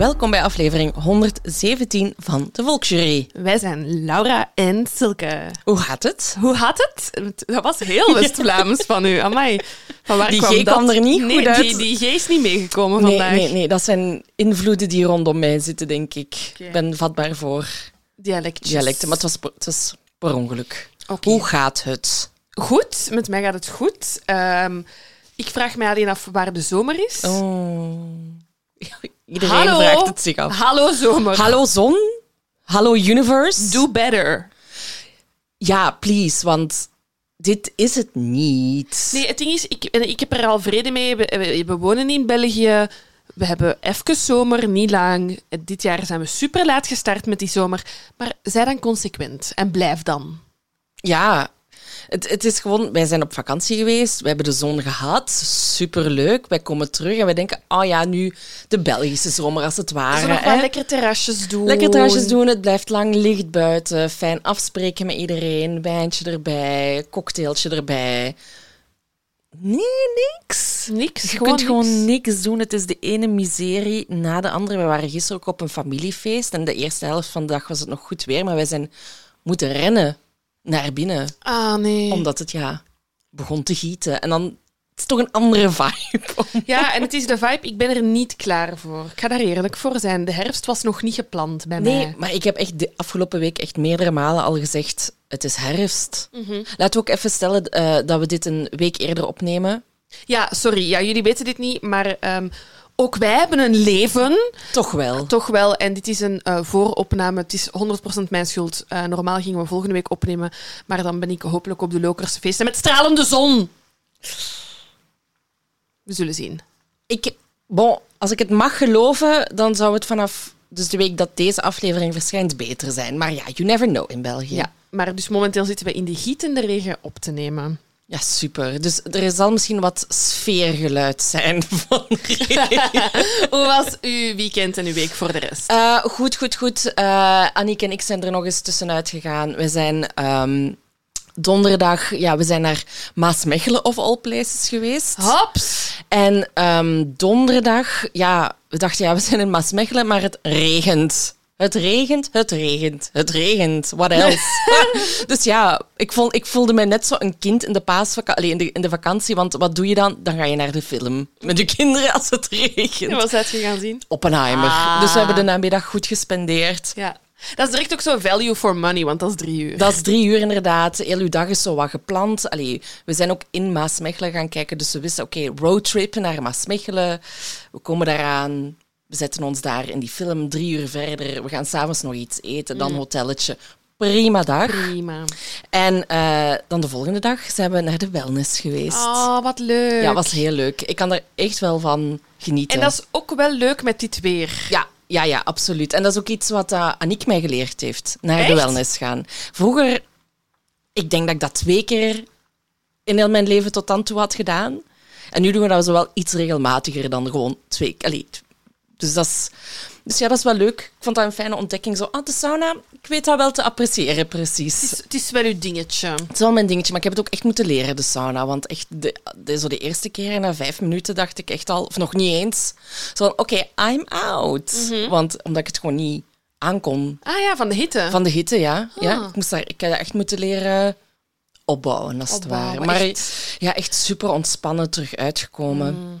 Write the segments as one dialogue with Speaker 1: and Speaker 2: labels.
Speaker 1: Welkom bij aflevering 117 van de Volksjury.
Speaker 2: Wij zijn Laura en Silke.
Speaker 1: Hoe gaat het?
Speaker 2: Hoe had het? Dat was heel West-Vlaams van u. Amai. Van waar
Speaker 1: Die
Speaker 2: kwam
Speaker 1: G
Speaker 2: dat?
Speaker 1: kwam er niet
Speaker 2: nee,
Speaker 1: goed uit.
Speaker 2: Die, die G is niet meegekomen
Speaker 1: Nee,
Speaker 2: vandaag.
Speaker 1: nee, nee, dat zijn invloeden die rondom mij zitten, denk ik. Ik ben vatbaar voor
Speaker 2: Dialectjes.
Speaker 1: dialecten, maar het was, per- het was per ongeluk. Hoe gaat het?
Speaker 2: Goed, met mij gaat het goed. Ehm, ik vraag mij alleen af waar de zomer is.
Speaker 1: Oh. Iedereen
Speaker 2: Hallo.
Speaker 1: vraagt het zich af.
Speaker 2: Hallo zomer.
Speaker 1: Hallo zon? Hallo universe?
Speaker 2: Do better.
Speaker 1: Ja, please, want dit is het niet.
Speaker 2: Nee, het ding is, ik, en ik heb er al vrede mee. We, we- we wonen in België. We hebben even zomer, niet lang. Dit jaar zijn we super laat gestart met die zomer. Maar zij dan consequent en blijf dan.
Speaker 1: Ja, het, het is gewoon, wij zijn op vakantie geweest, we hebben de zon gehad, superleuk. Wij komen terug en wij denken, oh ja, nu de Belgische zomer als het ware.
Speaker 2: Zo nog wel lekker terrasjes doen.
Speaker 1: Lekker terrasjes doen, het blijft lang licht buiten, fijn afspreken met iedereen, wijntje erbij, cocktailtje erbij. Nee, niks.
Speaker 2: Niks.
Speaker 1: Je
Speaker 2: gewoon
Speaker 1: kunt gewoon
Speaker 2: niks.
Speaker 1: niks doen. Het is de ene miserie na de andere. We waren gisteren ook op een familiefeest en de eerste helft van de dag was het nog goed weer, maar wij zijn moeten rennen naar binnen
Speaker 2: Ah, nee.
Speaker 1: omdat het ja, begon te gieten. En dan het is toch een andere vibe.
Speaker 2: Ja, en het is de vibe, ik ben er niet klaar voor. Ik ga daar eerlijk voor zijn. De herfst was nog niet gepland bij
Speaker 1: Nee,
Speaker 2: mij.
Speaker 1: maar ik heb echt de afgelopen week echt meerdere malen al gezegd: het is herfst. Laten we ook even stellen eh, dat we dit een week eerder opnemen.
Speaker 2: Ja, sorry. Ja, jullie weten dit niet, maar ehm, ook wij hebben een leven.
Speaker 1: Toch wel.
Speaker 2: Toch wel. En dit is een eh, vooropname. Het is 100% mijn schuld. Eh, normaal gingen we volgende week opnemen, maar dan ben ik hopelijk op de Lokerse feesten met stralende zon. We zullen zien.
Speaker 1: Ik, bon, als ik het mag geloven, dan zou het vanaf dus de week dat deze aflevering verschijnt beter zijn. Maar ja, you never know in België.
Speaker 2: Ja, maar dus momenteel zitten we in de gietende regen op te nemen.
Speaker 1: Ja, super. Dus er zal misschien wat sfeergeluid zijn van.
Speaker 2: Hoe was uw weekend en uw week voor de rest?
Speaker 1: Eh, goed, goed, goed. Annick en ik zijn er nog eens tussenuit gegaan. We zijn ehm, donderdag ja, we zijn naar Maasmechelen of all places geweest.
Speaker 2: Hops!
Speaker 1: En ehm, donderdag, ja, we dachten ja, we zijn in Maasmechelen, maar het regent. Het regent, het regent, het regent. What else? dus ja, ik, vond, ik voelde mij net zo een kind in de, paasvakantie, in, de, in de vakantie. Want wat doe je dan? Dan ga je naar de film met je kinderen als het regent.
Speaker 2: Wat zou je gaan zien?
Speaker 1: Oppenheimer.
Speaker 2: Ah.
Speaker 1: Dus we hebben de namiddag goed gespendeerd.
Speaker 2: Ja. Dat is direct ook zo value for money, want dat is drie uur.
Speaker 1: Dat is drie uur inderdaad. Heel uw dag is zo wat gepland. Allee, we zijn ook in Maasmechelen gaan kijken. Dus we wisten, oké, roadtrip naar Maasmechelen. We komen daaraan. We zetten ons daar in die film drie uur verder. We gaan s'avonds nog iets eten, dan hotelletje. Prima dag.
Speaker 2: Prima.
Speaker 1: En eh, dan de volgende dag zijn we naar de wellness geweest.
Speaker 2: Oh, wat leuk.
Speaker 1: Ja, was heel leuk. Ik kan er echt wel van genieten.
Speaker 2: En dat is ook wel leuk met dit weer.
Speaker 1: Ja, ja, ja, absoluut. En dat is ook iets wat uh, Aniek mij geleerd heeft. Naar de wellness gaan. Vroeger, ik denk dat ik dat twee keer in heel mijn leven tot dan toe had gedaan. En nu doen we dat zo wel iets regelmatiger dan gewoon twee keer. Dus, dat is, dus ja, dat is wel leuk. Ik vond dat een fijne ontdekking. Zo, ah, de sauna, ik weet dat wel te appreciëren, precies.
Speaker 2: Het is, het is wel uw dingetje.
Speaker 1: Het is wel mijn dingetje, maar ik heb het ook echt moeten leren, de sauna. Want echt, de, de, zo de eerste keer, na vijf minuten, dacht ik echt al, of nog niet eens, zo van, oké, I'm out. Want omdat ik het gewoon niet aankon
Speaker 2: Ah ja, van de hitte.
Speaker 1: van de hitte, ja. ja
Speaker 2: Ah.
Speaker 1: ik, moest daar, ik heb dat echt moeten leren opbouwen, als het
Speaker 2: Opbouwen,
Speaker 1: ware. Maar
Speaker 2: echt.
Speaker 1: ja, echt super ontspannen terug uitgekomen. Dus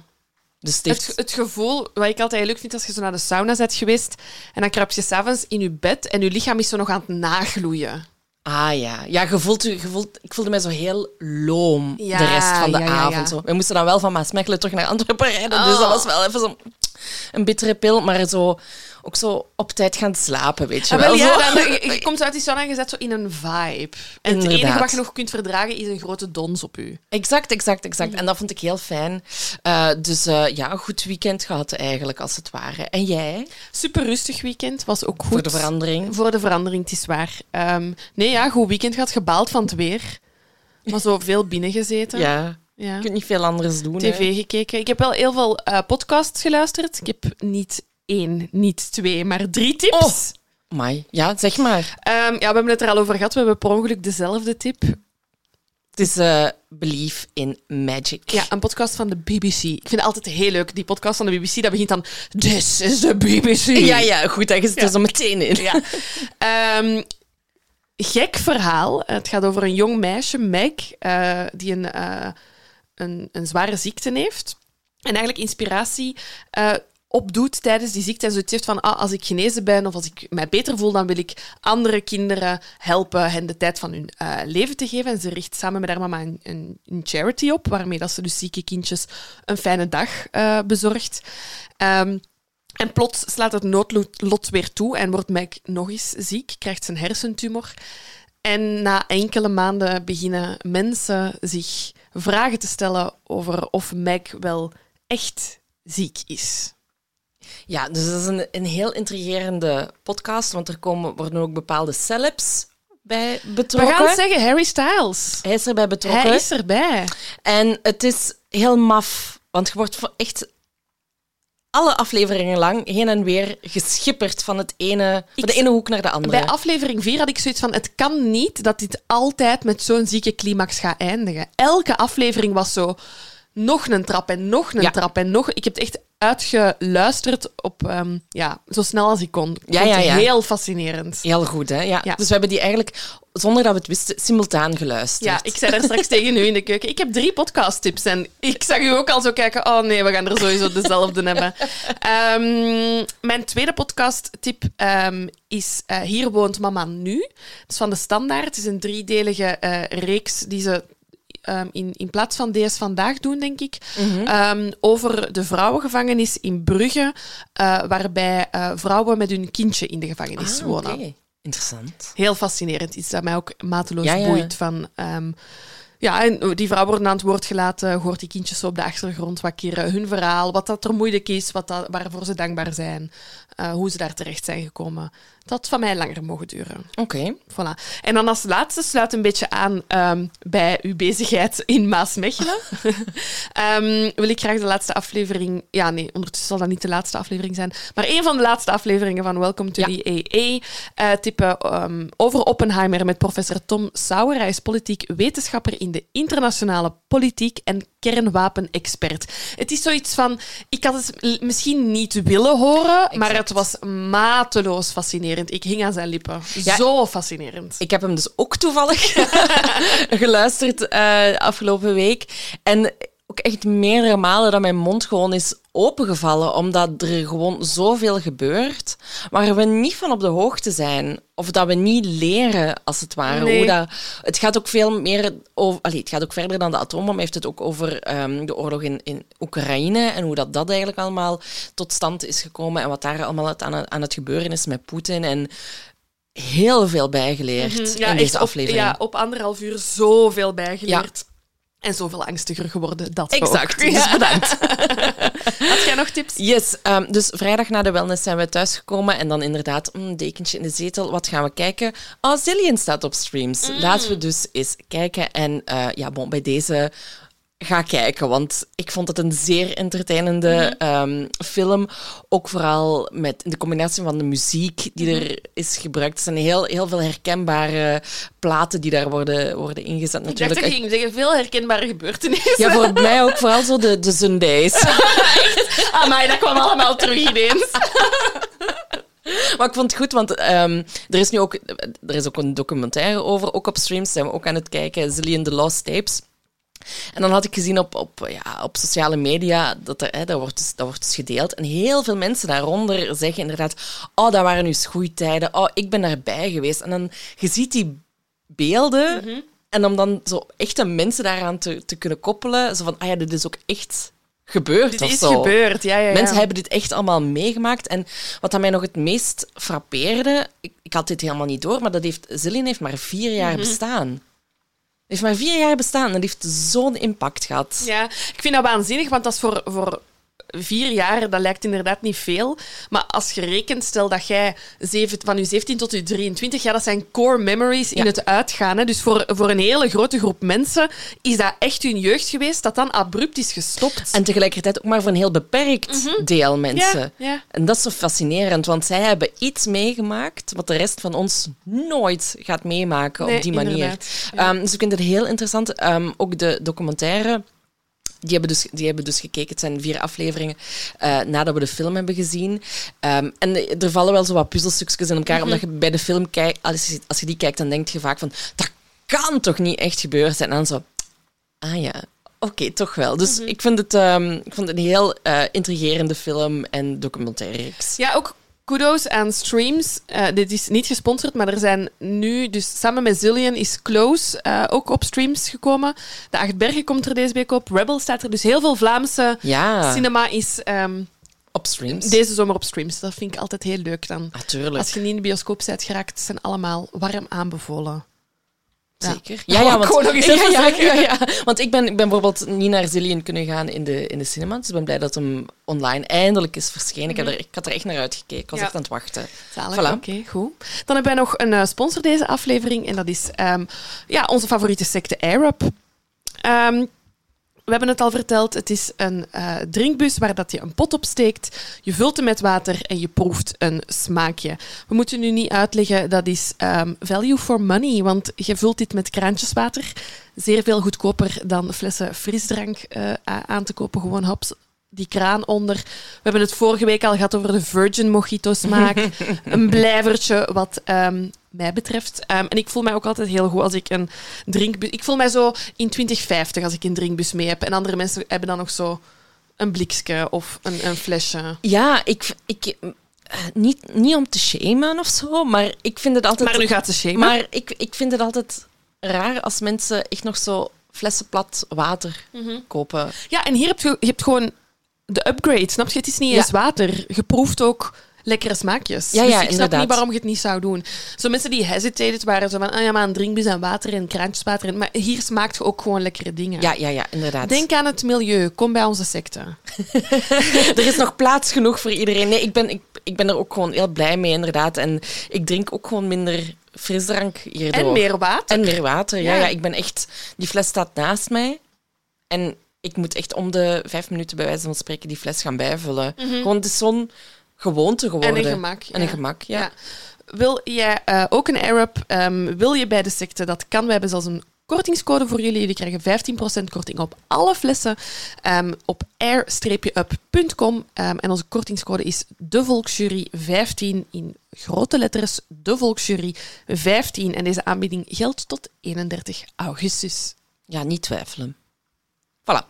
Speaker 1: het.
Speaker 2: Het, het gevoel, wat ik altijd leuk vind als je zo naar de sauna bent geweest en dan kruip je s'avonds in je bed en je lichaam is zo nog aan het nagloeien.
Speaker 1: Ah ja, ja je voelt, je voelt, ik voelde mij zo heel loom
Speaker 2: Ja,
Speaker 1: de rest van de
Speaker 2: ja,
Speaker 1: avond. Zo. We moesten dan wel van Maasmechelen terug naar Antwerpen rijden, dus dat
Speaker 2: Oh.
Speaker 1: was wel even zo een bittere pil, maar zo, ook zo op tijd gaan slapen, weet je
Speaker 2: Ah,
Speaker 1: wel.
Speaker 2: ja,
Speaker 1: zo.
Speaker 2: dan, je, je komt uit die sauna en je zet zo in een vibe. En het enige wat je nog kunt verdragen is een grote dons op u.
Speaker 1: Exact, exact, exact. En dat vond ik heel fijn. Eh, dus eh, ja, een goed weekend gehad eigenlijk, als het ware. En jij,
Speaker 2: Super rustig weekend, was ook goed.
Speaker 1: voor de verandering?
Speaker 2: Voor de verandering, het is waar. Ehm, nee, ja, goed weekend gehad, gebaald van het weer. Maar zo veel binnen gezeten.
Speaker 1: Ja,
Speaker 2: Ja.
Speaker 1: je kunt niet veel anders doen. hè.
Speaker 2: TV gekeken. Ik heb wel heel veel eh, podcasts geluisterd. Ik heb niet één, niet twee, maar drie tips.
Speaker 1: Oh. Amai, ja, zeg maar.
Speaker 2: Ehm, ja, we hebben het er al over gehad. We hebben per ongeluk dezelfde tip.
Speaker 1: Het is eh Believe in Magic.
Speaker 2: Ja, een podcast van de BBC. Ik vind het altijd heel leuk. Die podcast van de BBC, dat begint dan... This is the BBC.
Speaker 1: Ja, ja, goed, dat zit er
Speaker 2: Ja.
Speaker 1: zo meteen in.
Speaker 2: Ja. Ehm, gek verhaal. Het gaat over een jong meisje, Meg, eh, die een, eh, een, een zware ziekte heeft. En eigenlijk inspiratie opdoet tijdens die ziekte. En zoiets heeft van, ah, als ik genezen ben of als ik mij beter voel, dan wil ik andere kinderen helpen hen de tijd van hun eh, leven te geven. En ze richt samen met haar mama een, een, charity op, waarmee dat ze dus zieke kindjes een fijne dag eh, bezorgt. Ehm, en plots slaat het noodlot weer toe en wordt Meg nog eens ziek, krijgt ze een hersentumor. En na enkele maanden beginnen mensen zich vragen te stellen over of Meg wel echt ziek is.
Speaker 1: Ja, dus dat is een, een heel intrigerende podcast, want er komen, worden ook bepaalde celebs bij
Speaker 2: We
Speaker 1: betrokken.
Speaker 2: gaan het zeggen, Harry Styles.
Speaker 1: Hij is erbij betrokken.
Speaker 2: Hij is erbij.
Speaker 1: En het is heel maf, want je wordt echt alle afleveringen lang heen en weer geschipperd van, het ene, van de ene hoek naar de andere.
Speaker 2: Bij aflevering 4 had ik zoiets van: het kan niet dat dit altijd met zo'n zieke climax gaat eindigen. Elke aflevering was zo. Nog een trap en nog een
Speaker 1: Ja.
Speaker 2: trap en nog. Ik heb echt uitgeluisterd op ehm, ja, zo snel als ik kon. Ik
Speaker 1: Ja,
Speaker 2: vond
Speaker 1: ja,
Speaker 2: het
Speaker 1: ja.
Speaker 2: Heel fascinerend.
Speaker 1: Heel goed, hè? Ja.
Speaker 2: Ja.
Speaker 1: Dus we hebben die eigenlijk, zonder dat we het wisten, simultaan geluisterd.
Speaker 2: Ja, ik zei daar straks tegen u in de keuken. Ik heb drie podcasttips en ik zag u ook al zo kijken. Oh nee, we gaan er sowieso dezelfde hebben. Ehm, mijn tweede podcasttip ehm, is eh, Hier woont mama nu. Het is van de Standaard. Het is een driedelige eh, reeks die ze ehm, in, in plaats van DS Vandaag doen, denk ik. Ehm, over de vrouwengevangenis in Brugge, eh, waarbij eh, vrouwen met hun kindje in de gevangenis
Speaker 1: Ah,
Speaker 2: wonen.
Speaker 1: oké. Interessant.
Speaker 2: Heel fascinerend. Iets dat mij ook mateloos
Speaker 1: Ja, ja.
Speaker 2: boeit. Van, ehm, ja, en die vrouwen worden aan het woord gelaten. Hoort die kindjes zo op de achtergrond wat keren hun verhaal. Wat dat er moeilijk is, wat dat, waarvoor ze dankbaar zijn. eh, hoe ze daar terecht zijn gekomen. Dat van mij langer mogen duren.
Speaker 1: Oké.
Speaker 2: Voilà. En dan als laatste sluit een beetje aan ehm, bij uw bezigheid in Maasmechelen. Ehm, wil ik graag de laatste aflevering... Ja, nee, ondertussen zal dat niet de laatste aflevering zijn. Maar een van de laatste afleveringen van Welcome to
Speaker 1: Ja.
Speaker 2: the AA eh tippen ehm, over Oppenheimer met professor Tom Sauer. Hij is politiek wetenschapper in de internationale politiek en kernwapenexpert. Het is zoiets van... Ik had het misschien niet willen horen, maar het was mateloos fascinerend. Ik hing aan zijn lippen.
Speaker 1: Ja.
Speaker 2: Zo fascinerend.
Speaker 1: Ik heb hem dus ook toevallig geluisterd eh, afgelopen week. En ook echt meerdere malen dat mijn mond gewoon is opengevallen, omdat er gewoon zoveel gebeurt waar we niet van op de hoogte zijn. Of dat we niet leren, als het ware.
Speaker 2: Nee.
Speaker 1: Hoe dat, het gaat ook veel meer over... Allee, het gaat ook verder dan de atoombom. Heeft het ook over ehm, de oorlog in, in Oekraïne en hoe dat, dat eigenlijk allemaal tot stand is gekomen en wat daar allemaal het aan, aan het gebeuren is met Poetin. En heel veel bijgeleerd in
Speaker 2: Mhm. echt
Speaker 1: deze
Speaker 2: op,
Speaker 1: aflevering.
Speaker 2: ja, op anderhalf uur zoveel bijgeleerd. En zoveel angstiger geworden, dat
Speaker 1: Exact,
Speaker 2: ook.
Speaker 1: dus bedankt.
Speaker 2: Had jij nog tips?
Speaker 1: Yes, ehm, dus vrijdag na de wellness zijn we thuisgekomen en dan inderdaad, mm, dekentje in de zetel, wat gaan we kijken? Oh, Zillion staat op streams. Laten we dus eens kijken en eh, ja, bon, bij deze ga kijken, want ik vond het een zeer entertainende ehm, film. Ook vooral met de combinatie van de muziek die er is gebruikt. Er zijn heel, heel veel herkenbare platen die daar worden, worden ingezet
Speaker 2: Ik dacht
Speaker 1: natuurlijk.
Speaker 2: dat je ging zeggen, veel herkenbare gebeurtenissen.
Speaker 1: Ja, voor mij ook vooral zo de, de Sundays.
Speaker 2: Amai, dat kwam allemaal terug ineens.
Speaker 1: maar ik vond het goed, want ehm, er is nu ook, er is ook een documentaire over, ook op streams zijn we ook aan het kijken, Zillion The Lost Tapes. En dan had ik gezien op, op, ja, op sociale media, dat, er, hè, dat, wordt dus, dat wordt dus gedeeld. En heel veel mensen daaronder zeggen inderdaad, oh, dat waren nu schoeitijden, oh, ik ben daarbij geweest. En dan, je ziet die beelden,
Speaker 2: Mhm.
Speaker 1: en om dan zo echte mensen daaraan te, te kunnen koppelen, zo van, ah ja, dit is ook echt gebeurd
Speaker 2: Dit
Speaker 1: of
Speaker 2: is
Speaker 1: zo.
Speaker 2: gebeurd, ja, ja, ja.
Speaker 1: Mensen hebben dit echt allemaal meegemaakt. En wat dat mij nog het meest frappeerde, ik, ik had dit helemaal niet door, maar dat heeft, Zillion heeft maar vier jaar
Speaker 2: Mhm.
Speaker 1: bestaan. Heeft maar vier jaar bestaan en dat heeft zo'n impact gehad.
Speaker 2: Ja, ik vind dat waanzinnig, want dat is voor, voor vier jaar, dat lijkt inderdaad niet veel. Maar als je rekent, stel dat jij zeven, van je 17 tot je 23, ja, dat zijn core memories in
Speaker 1: Ja.
Speaker 2: het uitgaan. Hè. Dus voor, voor een hele grote groep mensen is dat echt hun jeugd geweest, dat dan abrupt is gestopt.
Speaker 1: En tegelijkertijd ook maar voor een heel beperkt deel mensen.
Speaker 2: Mhm. ja, ja.
Speaker 1: En dat is zo fascinerend, want zij hebben iets meegemaakt wat de rest van ons nooit gaat meemaken
Speaker 2: Nee,
Speaker 1: op die manier. Ehm, dus ik vind het heel interessant. Ehm, ook de documentaire. Die hebben, dus, die hebben dus gekeken. Het zijn vier afleveringen eh, nadat we de film hebben gezien. Ehm, en er vallen wel zo wat puzzelstukjes in elkaar.
Speaker 2: Mhm.
Speaker 1: Omdat je bij de film kijkt, als je, als je die kijkt, dan denk je vaak van dat kan toch niet echt gebeurd zijn. En dan zo, ah ja, oké, toch wel. Dus
Speaker 2: Mhm.
Speaker 1: ik, vind het, ehm, ik vond het een heel eh, intrigerende film en documentaire.
Speaker 2: Ja, ook kudos aan streams. Eh, dit is niet gesponsord, maar er zijn nu, dus samen met Zillion is Close eh, ook op streams gekomen. De Acht Bergen komt er deze week op. Rebel staat er. Dus heel veel Vlaamse
Speaker 1: Ja,
Speaker 2: cinema is ehm,
Speaker 1: op streams.
Speaker 2: deze zomer op streams. Dat vind ik altijd heel leuk dan.
Speaker 1: Natuurlijk.
Speaker 2: Als je niet in de bioscoop bent geraakt, zijn allemaal warm aanbevolen.
Speaker 1: Zeker.
Speaker 2: Nog eens
Speaker 1: ja, ja. Want ik ben, ik ben bijvoorbeeld niet naar Zillion kunnen gaan in de, in de cinema. Dus ik ben blij dat hem online eindelijk is verschenen. Ik, had er, ik had er echt naar uitgekeken. Ik was echt aan het wachten.
Speaker 2: Zalig,
Speaker 1: Voilà.
Speaker 2: oké, goed. Dan hebben wij nog een eh, sponsor deze aflevering. En dat is ehm, ja, onze favoriete secte AirUp. Ehm, we hebben het al verteld, het is een eh, drinkbus waar dat je een pot op steekt. Je vult hem met water en je proeft een smaakje. We moeten nu niet uitleggen, dat is ehm, value for money. Want je vult dit met kraantjeswater. Zeer veel goedkoper dan flessen frisdrank eh, aan te kopen. Gewoon hops, die kraan onder. We hebben het vorige week al gehad over de Virgin Mojito smaak. een blijvertje wat ehm, mij betreft. Ehm, en ik voel mij ook altijd heel goed als ik een drinkbus... Ik voel mij zo in 2050 als ik een drinkbus mee heb. En andere mensen hebben dan nog zo een blikje of een, een flesje.
Speaker 1: Ja, ik... ik eh, niet, niet om te shamen of zo, maar ik vind het altijd...
Speaker 2: Maar nu gaat ze shamen.
Speaker 1: Maar ik, ik vind het altijd raar als mensen echt nog zo flessen plat water
Speaker 2: Mhm.
Speaker 1: kopen.
Speaker 2: Ja, en hier heb je, je hebt gewoon de upgrade. Snap je? Het is niet
Speaker 1: Ja.
Speaker 2: eens water. Je proeft ook lekkere smaakjes.
Speaker 1: Ja,
Speaker 2: dus
Speaker 1: ja,
Speaker 2: ik snap niet waarom je het niet zou doen. Zo mensen die hesitated waren, zo van, ah ja, maar een drinkbus en water en kraantjeswater. En, maar hier smaakt je ook gewoon lekkere dingen.
Speaker 1: Ja, ja, ja, inderdaad.
Speaker 2: Denk aan het milieu. Kom bij onze secte.
Speaker 1: er is nog plaats genoeg voor iedereen. Nee, ik ben, ik, ik ben er ook gewoon heel blij mee, inderdaad. En ik drink ook gewoon minder frisdrank hierdoor.
Speaker 2: En meer water.
Speaker 1: En meer water, ja.
Speaker 2: Ja.
Speaker 1: ja. Ik ben echt... Die fles staat naast mij. En ik moet echt om de vijf minuten, bij wijze van spreken, die fles gaan bijvullen. Gewoon, het is zo'n gewoonte geworden.
Speaker 2: En een gemak.
Speaker 1: En een
Speaker 2: ja.
Speaker 1: gemak, ja.
Speaker 2: Ja. Wil jij eh, ook een Arab? ehm, wil je bij de secte? Dat kan. We hebben zelfs een kortingscode voor jullie. Jullie krijgen 15% korting op alle flessen ehm, op air-up.com. Ehm, en onze kortingscode is de Volksjury 15 in grote letters. De Volksjury 15. En deze aanbieding geldt tot 31 augustus.
Speaker 1: Ja, niet twijfelen. Voilà.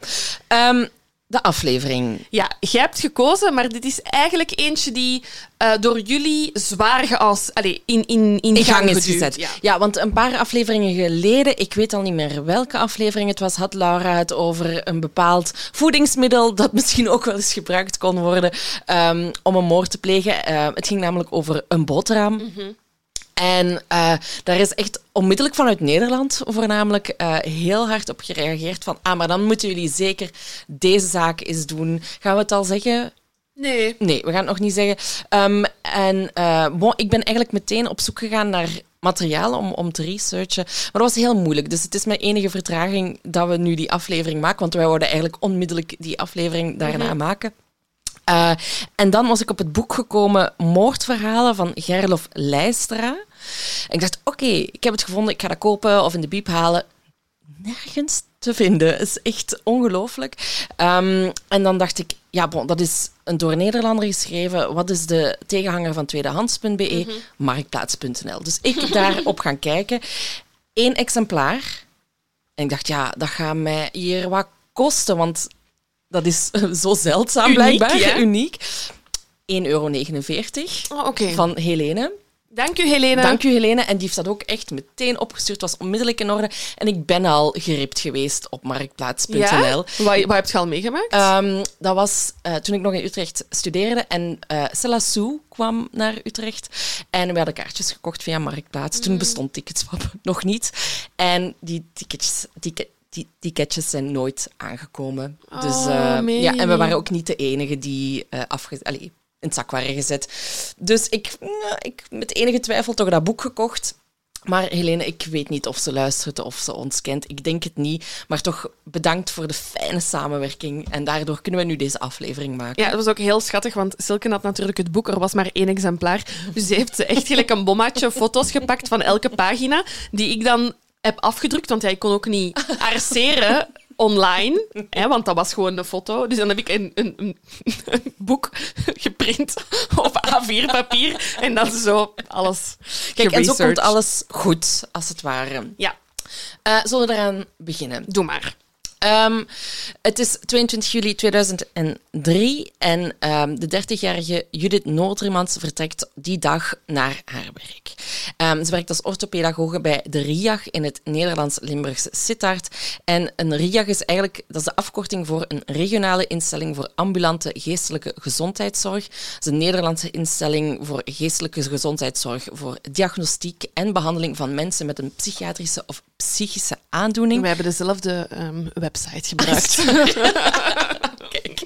Speaker 1: De aflevering.
Speaker 2: Ja, jij hebt gekozen, maar dit is eigenlijk eentje die eh, door jullie zwaar geals, allez, in, in, in,
Speaker 1: in gang is gezet.
Speaker 2: Ja.
Speaker 1: Ja. want een paar afleveringen geleden, ik weet al niet meer welke aflevering het was, had Laura het over een bepaald voedingsmiddel dat misschien ook wel eens gebruikt kon worden ehm, om een moord te plegen. Eh, het ging namelijk over een boterham. En eh, daar is echt onmiddellijk vanuit Nederland voornamelijk eh, heel hard op gereageerd van ah, maar dan moeten jullie zeker deze zaak eens doen. Gaan we het al zeggen?
Speaker 2: Nee.
Speaker 1: Nee, we gaan het nog niet zeggen. Ehm, en eh, bon, ik ben eigenlijk meteen op zoek gegaan naar materiaal om, om te researchen. Maar dat was heel moeilijk. Dus het is met enige vertraging dat we nu die aflevering maken. Want wij wouden eigenlijk onmiddellijk die aflevering daarna maken. En dan was ik op het boek gekomen Moordverhalen van Gerlof Leistra. En ik dacht, oké, ik heb het gevonden, ik ga dat kopen of in de biep halen. nergens te vinden. Het is echt ongelooflijk. Ehm, en dan dacht ik, ja, bon, dat is een door Nederlander geschreven. Wat is de tegenhanger van tweedehands.be?
Speaker 2: Mhm.
Speaker 1: Marktplaats.nl. Dus ik daarop gaan kijken. Eén exemplaar. En ik dacht, ja, dat gaat mij hier wat kosten, want dat is zo zeldzaam
Speaker 2: Uniek,
Speaker 1: blijkbaar. Uniek. 1,49 euro
Speaker 2: Oh,
Speaker 1: van Helene.
Speaker 2: Dank u, Helene.
Speaker 1: Dank u, Helene. En die heeft dat ook echt meteen opgestuurd. was onmiddellijk in orde. En ik ben al geript geweest op marktplaats.nl.
Speaker 2: Ja? Wat, wat heb je al meegemaakt?
Speaker 1: Ehm, dat was eh, toen ik nog in Utrecht studeerde. En Cella Sue kwam naar Utrecht. En we hadden kaartjes gekocht via Marktplaats.
Speaker 2: Mm.
Speaker 1: Toen bestond Ticketswap nog niet. En die tickets... ticket- die ticketjes zijn nooit aangekomen. dus,
Speaker 2: Oh,
Speaker 1: eh,
Speaker 2: meen
Speaker 1: ja, en we waren ook niet de enige die afge... Allee, in het zak waren gezet. Dus ik, nou, ik met enige twijfel toch dat boek gekocht. Maar Helene, ik weet niet of ze luistert of ze ons kent. Ik denk het niet. Maar toch bedankt voor de fijne samenwerking. En daardoor kunnen we nu deze aflevering maken.
Speaker 2: Ja, dat was ook heel schattig, want Silke had natuurlijk het boek. Er was maar één exemplaar. Dus ze heeft echt gelijk een bommaatje foto's gepakt van elke pagina, die ik dan heb afgedrukt. Want ik kon ook niet arceren online, hè, want dat was gewoon de foto. Dus dan heb ik een, een, een, een boek geprint op A4-papier en dan zo alles
Speaker 1: Kijk, en zo komt alles goed, als het ware.
Speaker 2: Ja,
Speaker 1: Eh, zullen we eraan beginnen?
Speaker 2: doe maar.
Speaker 1: Ehm, het is 22 juli 2003 en ehm, de 30-jarige Judith Noordremans vertrekt die dag naar haar werk. Ehm, ze werkt als orthopedagoge bij de RIAG in het Nederlands-Limburgse Sittard. En een RIAG is eigenlijk dat is de afkorting voor een regionale instelling voor ambulante geestelijke gezondheidszorg. Het is een Nederlandse instelling voor geestelijke gezondheidszorg voor diagnostiek en behandeling van mensen met een psychiatrische of psychische aandoening.
Speaker 2: We hebben dezelfde ehm, website gebruikt.
Speaker 1: Kijk.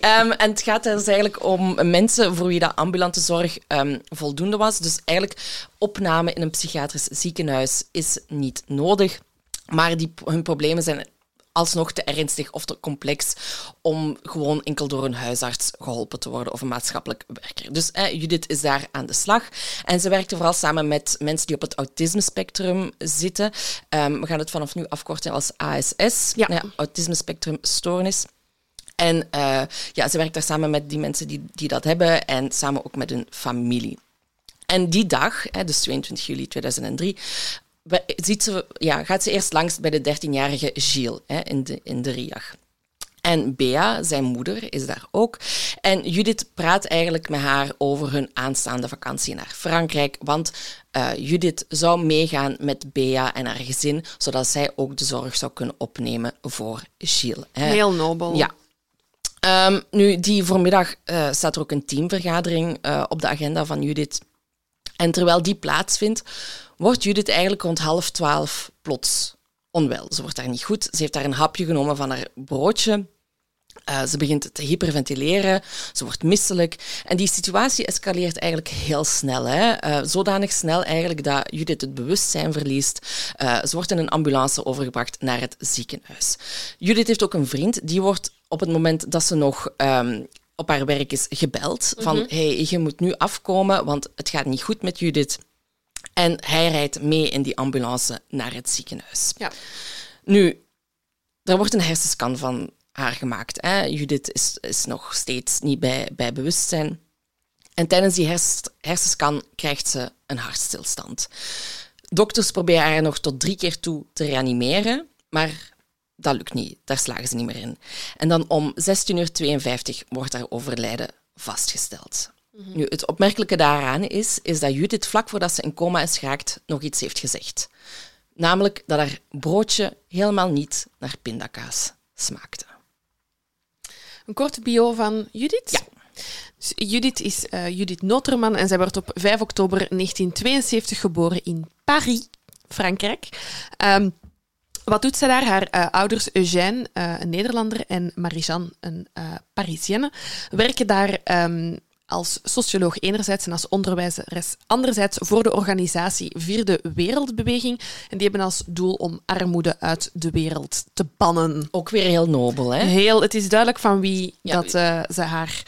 Speaker 1: Ehm, en het gaat dus eigenlijk om mensen voor wie dat ambulante zorg ehm, voldoende was. Dus eigenlijk opname in een psychiatrisch ziekenhuis is niet nodig. Maar die, hun problemen zijn alsnog te ernstig of te complex om gewoon enkel door een huisarts geholpen te worden of een maatschappelijk werker. Dus eh, Judith is daar aan de slag. En ze werkte vooral samen met mensen die op het autisme-spectrum zitten. Ehm, we gaan het vanaf nu afkorten als ASS,
Speaker 2: Ja.
Speaker 1: autisme-spectrumstoornis. En eh, ja, ze werkt daar samen met die mensen die, die dat hebben en samen ook met hun familie. En die dag, hè, dus 22 juli 2003, we- ziet ze, ja, gaat ze eerst langs bij de 13-jarige Gilles hè, in, de, in de RIAG. En Bea, zijn moeder, is daar ook. En Judith praat eigenlijk met haar over hun aanstaande vakantie naar Frankrijk. Want eh, Judith zou meegaan met Bea en haar gezin, zodat zij ook de zorg zou kunnen opnemen voor Gilles. hè.
Speaker 2: Heel nobel.
Speaker 1: Ja. Ehm, nu, die voormiddag eh, staat er ook een teamvergadering eh, op de agenda van Judith. En terwijl die plaatsvindt, wordt Judith eigenlijk rond half twaalf plots onwel. Ze wordt daar niet goed. Ze heeft daar een hapje genomen van haar broodje. Eh, ze begint te hyperventileren, ze wordt misselijk. En die situatie escaleert eigenlijk heel snel. Hè? Zodanig snel eigenlijk dat Judith het bewustzijn verliest. Ze wordt in een ambulance overgebracht naar het ziekenhuis. Judith heeft ook een vriend, die wordt op het moment dat ze nog ehm, op haar werk is gebeld. Van, hey, je moet nu afkomen, want het gaat niet goed met Judith. En hij rijdt mee in die ambulance naar het ziekenhuis.
Speaker 2: Ja.
Speaker 1: Nu, er wordt een hersenscan van haar gemaakt. Hè. Judith is, is nog steeds niet bij, bij bewustzijn. En tijdens die hers, hersenscan krijgt ze een hartstilstand. Dokters proberen haar nog tot drie keer toe te reanimeren, maar dat lukt niet. Daar slagen ze niet meer in. En dan om 16.52 uur wordt haar overlijden vastgesteld. Nu, het opmerkelijke daaraan is, is dat Judith vlak voordat ze in coma is geraakt nog iets heeft gezegd. Namelijk dat haar broodje helemaal niet naar pindakaas smaakte.
Speaker 2: Een korte bio van Judith.
Speaker 1: Ja.
Speaker 2: Dus Judith is eh, Judith Noterman en zij werd op 5 oktober 1972 geboren in Paris, Frankrijk. Ehm, wat doet zij daar? Haar eh, ouders Eugène, eh, een Nederlander, en Marie-Jeanne, een eh Parisienne, werken daar ehm, als socioloog enerzijds en als onderwijzeres anderzijds voor de organisatie Vierde Wereldbeweging. En die hebben als doel om armoede uit de wereld te bannen.
Speaker 1: Ook weer heel nobel, hè?
Speaker 2: Heel, het is duidelijk van wie
Speaker 1: Ja.
Speaker 2: dat ze haar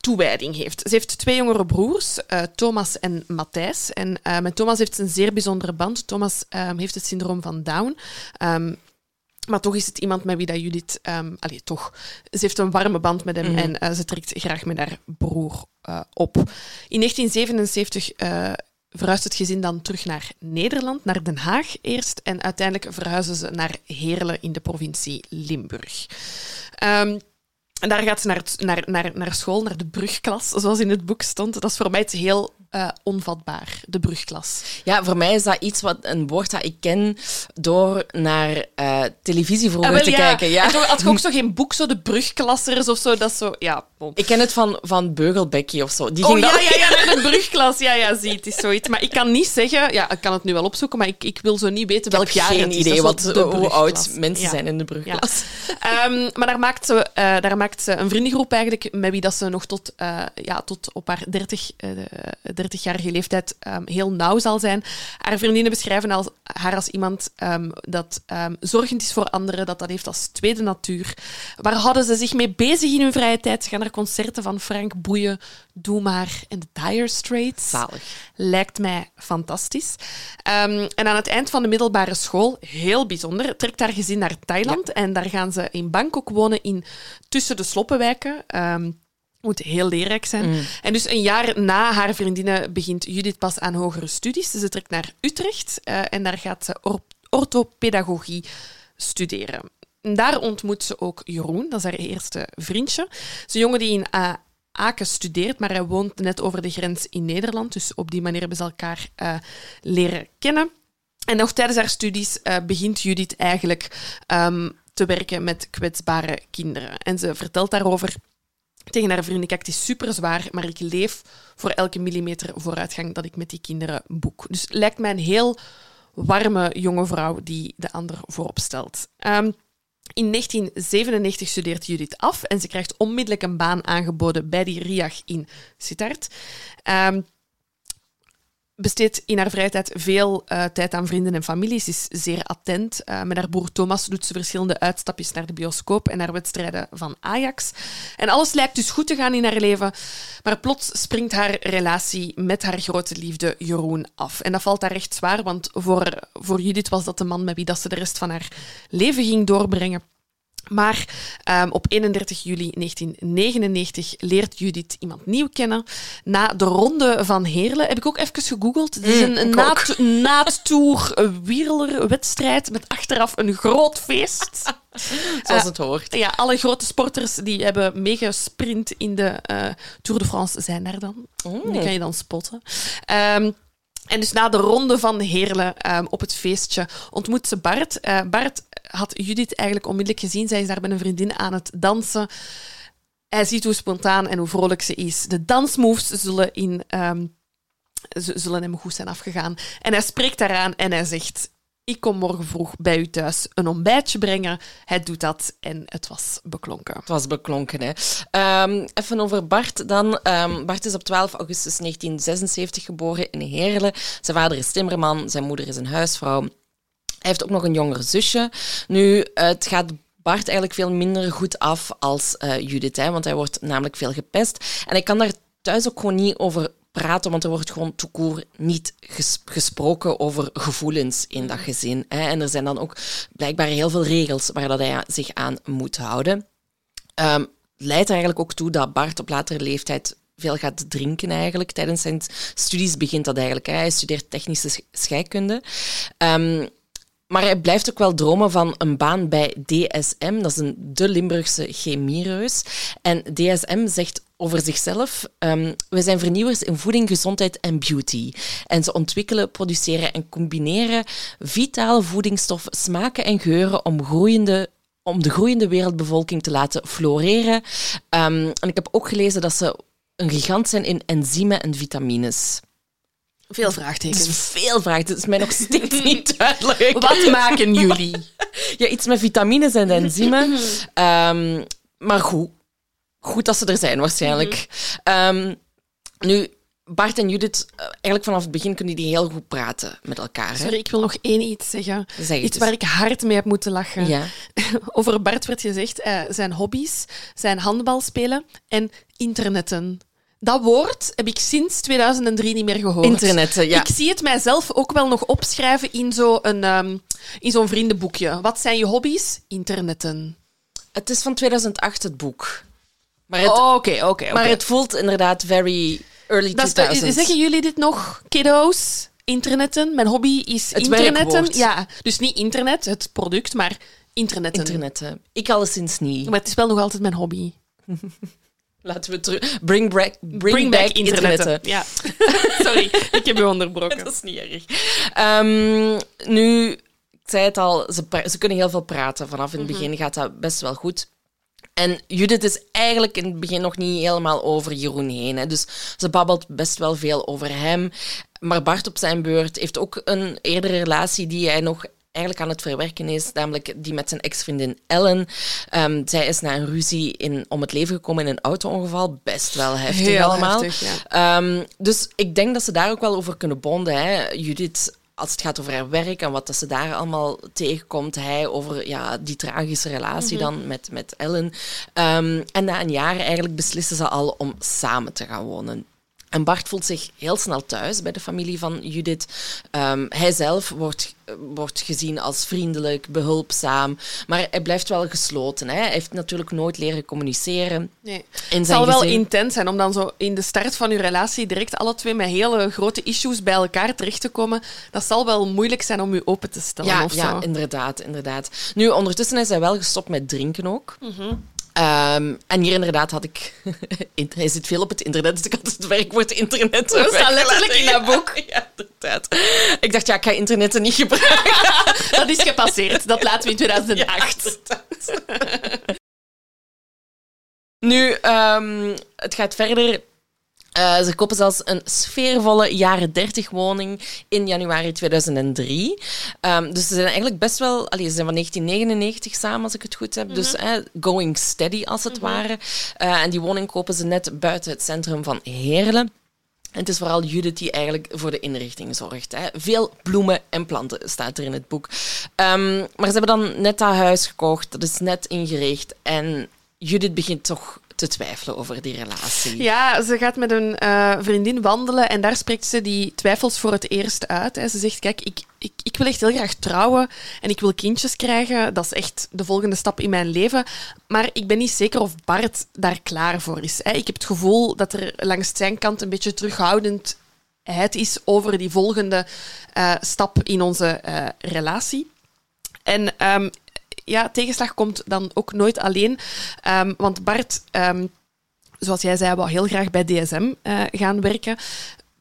Speaker 2: toewijding heeft. Ze heeft twee jongere broers, uh, Thomas en Matthijs. En uh, met Thomas heeft ze een zeer bijzondere band. Thomas um, heeft het syndroom van Down. Um, maar toch is het iemand met wie dat Judith... Um, allee, toch. Ze heeft een warme band met hem mm -hmm. en uh, ze trekt graag met haar broer op. In 1977 verhuist het gezin dan terug naar Nederland, naar Den Haag eerst. En uiteindelijk verhuizen ze naar Heerlen in de provincie Limburg. En daar gaat ze naar, naar, naar, naar school, naar de brugklas, zoals in het boek stond. Dat is voor mij het heel uh, onvatbaar, de brugklas.
Speaker 1: Ja, voor mij is dat iets wat een woord dat ik ken door naar uh, televisie vroeger ah, te
Speaker 2: ja.
Speaker 1: kijken. Ja.
Speaker 2: En toch had je ook zo geen boek, zo de brugklassers of zo. Dat zo, ja,
Speaker 1: bon. Ik ken het van, van Beugelbekje of zo. Die
Speaker 2: oh
Speaker 1: ging
Speaker 2: ja,
Speaker 1: dat...
Speaker 2: ja, ja, de brugklas. Ja, ja, zie, het is zoiets. Maar ik kan niet zeggen, ja, ik kan het nu wel opzoeken, maar ik, ik wil zo niet weten welk jaar
Speaker 1: geen
Speaker 2: het is.
Speaker 1: idee wat, hoe oud mensen ja. zijn in de brugklas.
Speaker 2: Um, maar daar maakt, ze, uh, daar maakt ze een vriendengroep eigenlijk, met wie dat ze nog tot, ja, tot op haar 30, uh, 30-jarige leeftijd um, heel nauw zal zijn. Haar vriendinnen beschrijven als, haar als iemand um, dat um, zorgend is voor anderen, dat dat heeft als tweede natuur. Waar houden ze zich mee bezig in hun vrije tijd? Ze gaan naar concerten van Frank Boeien, Doe Maar en de Dire Straits.
Speaker 1: Zalig.
Speaker 2: Lijkt mij fantastisch. en aan het eind van de middelbare school, heel bijzonder, trekt haar gezin naar Thailand. Ja. En daar gaan ze in Bangkok wonen, in, tussen de sloppenwijken. Um, moet heel leerrijk zijn. Mm. En dus een jaar na haar vriendinnen begint Judith pas aan hogere studies. Ze trekt naar Utrecht uh, en daar gaat ze or orthopedagogie studeren. En daar ontmoet ze ook Jeroen, dat is haar eerste vriendje. Is een jongen die in uh, Aken studeert, maar hij woont net over de grens in Nederland. Dus op die manier hebben ze elkaar uh, leren kennen. En nog tijdens haar studies uh, begint Judith eigenlijk um, te werken met kwetsbare kinderen. En ze vertelt daarover tegen haar vrienden, kijk, het is super zwaar, maar ik leef voor elke millimeter vooruitgang dat ik met die kinderen boek. Dus lijkt mij een heel warme jonge vrouw die de ander voorop stelt. Um, in 1997 studeert Judith af en ze krijgt onmiddellijk een baan aangeboden bij die RIAG in Sittard. Um, besteedt in haar vrije tijd veel uh, tijd aan vrienden en familie. Ze is zeer attent. Uh, met haar broer Thomas doet ze verschillende uitstapjes naar de bioscoop en naar wedstrijden van Ajax. En alles lijkt dus goed te gaan in haar leven. Maar plots springt haar relatie met haar grote liefde Jeroen af. En dat valt haar echt zwaar, want voor, voor Judith was dat de man met wie dat ze de rest van haar leven ging doorbrengen. Maar um, op 31 juli 1999 leert Judith iemand nieuw kennen. Na de Ronde van Heerlen heb ik ook even gegoogeld. Het is een,
Speaker 1: mm,
Speaker 2: een naadtour wielerwedstrijd met achteraf een groot feest.
Speaker 1: Zoals het hoort.
Speaker 2: Uh, ja, alle grote sporters die hebben meegesprint in de uh, Tour de France zijn daar dan. Mm. Die kan je dan spotten. Um, en dus na de ronde van Heerlen um, op het feestje ontmoet ze Bart. Uh, Bart had Judith eigenlijk onmiddellijk gezien. Zij is daar met een vriendin aan het dansen. Hij ziet hoe spontaan en hoe vrolijk ze is. De dansmoves zullen, in, um, zullen hem goed zijn afgegaan. En hij spreekt daaraan en hij zegt... Ik kom morgen vroeg bij u thuis een ontbijtje brengen. Hij doet dat en het was beklonken.
Speaker 1: Het was beklonken, hè. Um, even over Bart dan. Um, Bart is op 12 augustus 1976 geboren in Heerlen. Zijn vader is timmerman, zijn moeder is een huisvrouw. Hij heeft ook nog een jonger zusje. Nu, het gaat Bart eigenlijk veel minder goed af als uh, Judith, want hij wordt namelijk veel gepest. En ik kan daar thuis ook gewoon niet over praten, want er wordt gewoon toekoor niet ges gesproken over gevoelens in dat gezin. Hè. En er zijn dan ook blijkbaar heel veel regels waar dat hij zich aan moet houden. Um, leidt er eigenlijk ook toe dat Bart op latere leeftijd veel gaat drinken eigenlijk. Tijdens zijn studies begint dat eigenlijk. Hè. Hij studeert technische scheikunde. Um, maar hij blijft ook wel dromen van een baan bij DSM. Dat is een de Limburgse chemiereus. En DSM zegt over zichzelf. Um, we zijn vernieuwers in voeding, gezondheid en beauty. En ze ontwikkelen, produceren en combineren vitale voedingsstoffen, smaken en geuren om, groeiende, om de groeiende wereldbevolking te laten floreren. Um, en ik heb ook gelezen dat ze een gigant zijn in enzymen en vitamines.
Speaker 2: Veel vraagtekens.
Speaker 1: Dus veel vraagtekens. Het is mij nog steeds niet duidelijk.
Speaker 2: Wat maken jullie?
Speaker 1: ja, iets met vitamines en enzymen. Um, maar goed. Goed dat ze er zijn, waarschijnlijk. Um, nu, Bart en Judith, eh, eigenlijk vanaf het begin kunnen die heel goed praten met elkaar. Hè?
Speaker 2: Sorry, ik wil nog één iets zeggen.
Speaker 1: Zeg
Speaker 2: iets waar ik hard mee heb moeten lachen.
Speaker 1: Ja.
Speaker 2: Over Bart werd gezegd, eh, zijn hobby's zijn handbal spelen en internetten. Dat woord heb ik sinds 2003 niet meer gehoord.
Speaker 1: Internetten, ja.
Speaker 2: Ik zie het mijzelf ook wel nog opschrijven in zo'n ehm, in zo'n vriendenboekje. Wat zijn je hobby's? Internetten.
Speaker 1: Het is van 2008, het boek. Maar het,
Speaker 2: Oh, Oké, oké. oké.
Speaker 1: maar het voelt inderdaad very early
Speaker 2: Dat is-
Speaker 1: 2000s.
Speaker 2: Zeggen jullie dit nog, kiddo's? Internetten? Mijn hobby is
Speaker 1: Het
Speaker 2: internetten.
Speaker 1: werkwoord.
Speaker 2: Ja, dus niet internet, het product, maar internetten.
Speaker 1: Internetten. Ik alleszins niet.
Speaker 2: Maar het is wel nog altijd mijn hobby.
Speaker 1: Laten we terug... Bring back, bring back, internetten.
Speaker 2: Ja. Sorry, ik heb je onderbroken.
Speaker 1: Dat is niet erg. Ehm, nu, ik zei het al, ze, kunnen heel veel praten. Vanaf in het begin gaat dat best wel goed. En Judith is eigenlijk in het begin nog niet helemaal over Jeroen heen. Hè. Dus ze babbelt best wel veel over hem. Maar Bart op zijn beurt heeft ook een eerdere relatie die hij nog eigenlijk aan het verwerken is, namelijk die met zijn ex-vriendin Ellen. Ehm, zij is na een ruzie in, om het leven gekomen in een auto-ongeval. Best wel heftig
Speaker 2: Heel
Speaker 1: allemaal.
Speaker 2: heftig, ja.
Speaker 1: Ehm, dus ik denk dat ze daar ook wel over kunnen bonden. Hè. Judith, als het gaat over haar werk en wat dat ze daar allemaal tegenkomt. Hij over ja, die tragische relatie dan met, met Ellen. Ehm, en na een jaar eigenlijk beslissen ze al om samen te gaan wonen. En Bart voelt zich heel snel thuis bij de familie van Judith. Ehm, hij zelf wordt, wordt gezien als vriendelijk, behulpzaam, maar hij blijft wel gesloten. Hè. Hij heeft natuurlijk nooit leren communiceren.
Speaker 2: Nee. Het zal wel
Speaker 1: gezin.
Speaker 2: intens zijn om dan zo in de start van uw relatie direct alle twee met hele grote issues bij elkaar terecht te komen. Dat zal wel moeilijk zijn om u open te stellen
Speaker 1: Ja,
Speaker 2: of
Speaker 1: ja
Speaker 2: zo.
Speaker 1: inderdaad, inderdaad. Nu, ondertussen is hij wel gestopt met drinken ook.
Speaker 2: Mhm.
Speaker 1: Ehm, en hier inderdaad had ik... hij zit veel op het internet, dus ik had het werkwoord internet
Speaker 2: Dat staat letterlijk in dat boek.
Speaker 1: Ja, inderdaad. Ik dacht, ja, ik ga internetten niet gebruiken.
Speaker 2: Dat is gepasseerd. Dat laten we in 2008.
Speaker 1: inderdaad. nu, ehm, het gaat verder. Eh, ze kopen zelfs een sfeervolle jaren 30 woning in januari 2003. Ehm, dus ze zijn eigenlijk best wel... Allee, ze zijn van 1999 samen, als ik het goed heb. Dus eh, going steady, als het ware. Eh, en die woning kopen ze net buiten het centrum van Heerlen. En het is vooral Judith die eigenlijk voor de inrichting zorgt. Hè. Veel bloemen en planten staat er in het boek. Ehm, maar ze hebben dan net dat huis gekocht, dat is net ingericht. En Judith begint toch te twijfelen over die relatie.
Speaker 2: Ja, ze gaat met een eh, vriendin wandelen en daar spreekt ze die twijfels voor het eerst uit. Hè. Ze zegt, kijk, ik, ik, ik wil echt heel graag trouwen en ik wil kindjes krijgen. Dat is echt de volgende stap in mijn leven. Maar ik ben niet zeker of Bart daar klaar voor is. Hè. Ik heb het gevoel dat er langs zijn kant een beetje terughoudendheid is over die volgende eh, stap in onze eh, relatie. En ehm, ja, tegenslag komt dan ook nooit alleen. Ehm, want Bart, ehm, zoals jij zei, wou heel graag bij DSM eh, gaan werken.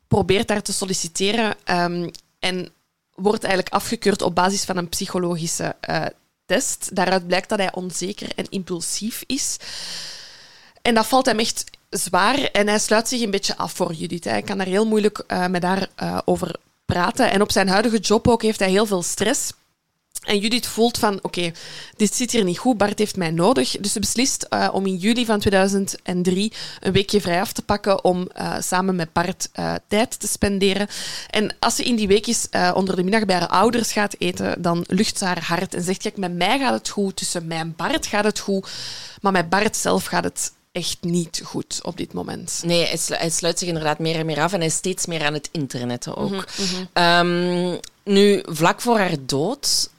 Speaker 2: Probeert daar te solliciteren ehm, en wordt eigenlijk afgekeurd op basis van een psychologische eh, test. Daaruit blijkt dat hij onzeker en impulsief is. En dat valt hem echt zwaar en hij sluit zich een beetje af voor Judith. Hij kan daar heel moeilijk eh, met haar over praten. En op zijn huidige job ook heeft hij heel veel stress. En Judith voelt van, oké, dit zit hier niet goed, Bart heeft mij nodig. Dus ze beslist eh, om in juli van 2003 een weekje vrij af te pakken om eh, samen met Bart eh, tijd te spenderen. En als ze in die weekjes onder de middag bij haar ouders gaat eten, dan lucht ze haar hart en zegt, kijk, met mij gaat het goed, tussen mij en Bart gaat het goed, maar met Bart zelf gaat het echt niet goed op dit moment.
Speaker 1: Nee, hij, slu- hij sluit zich inderdaad meer en meer af en hij is steeds meer aan het internetten ook. Ehm, nu, vlak voor haar dood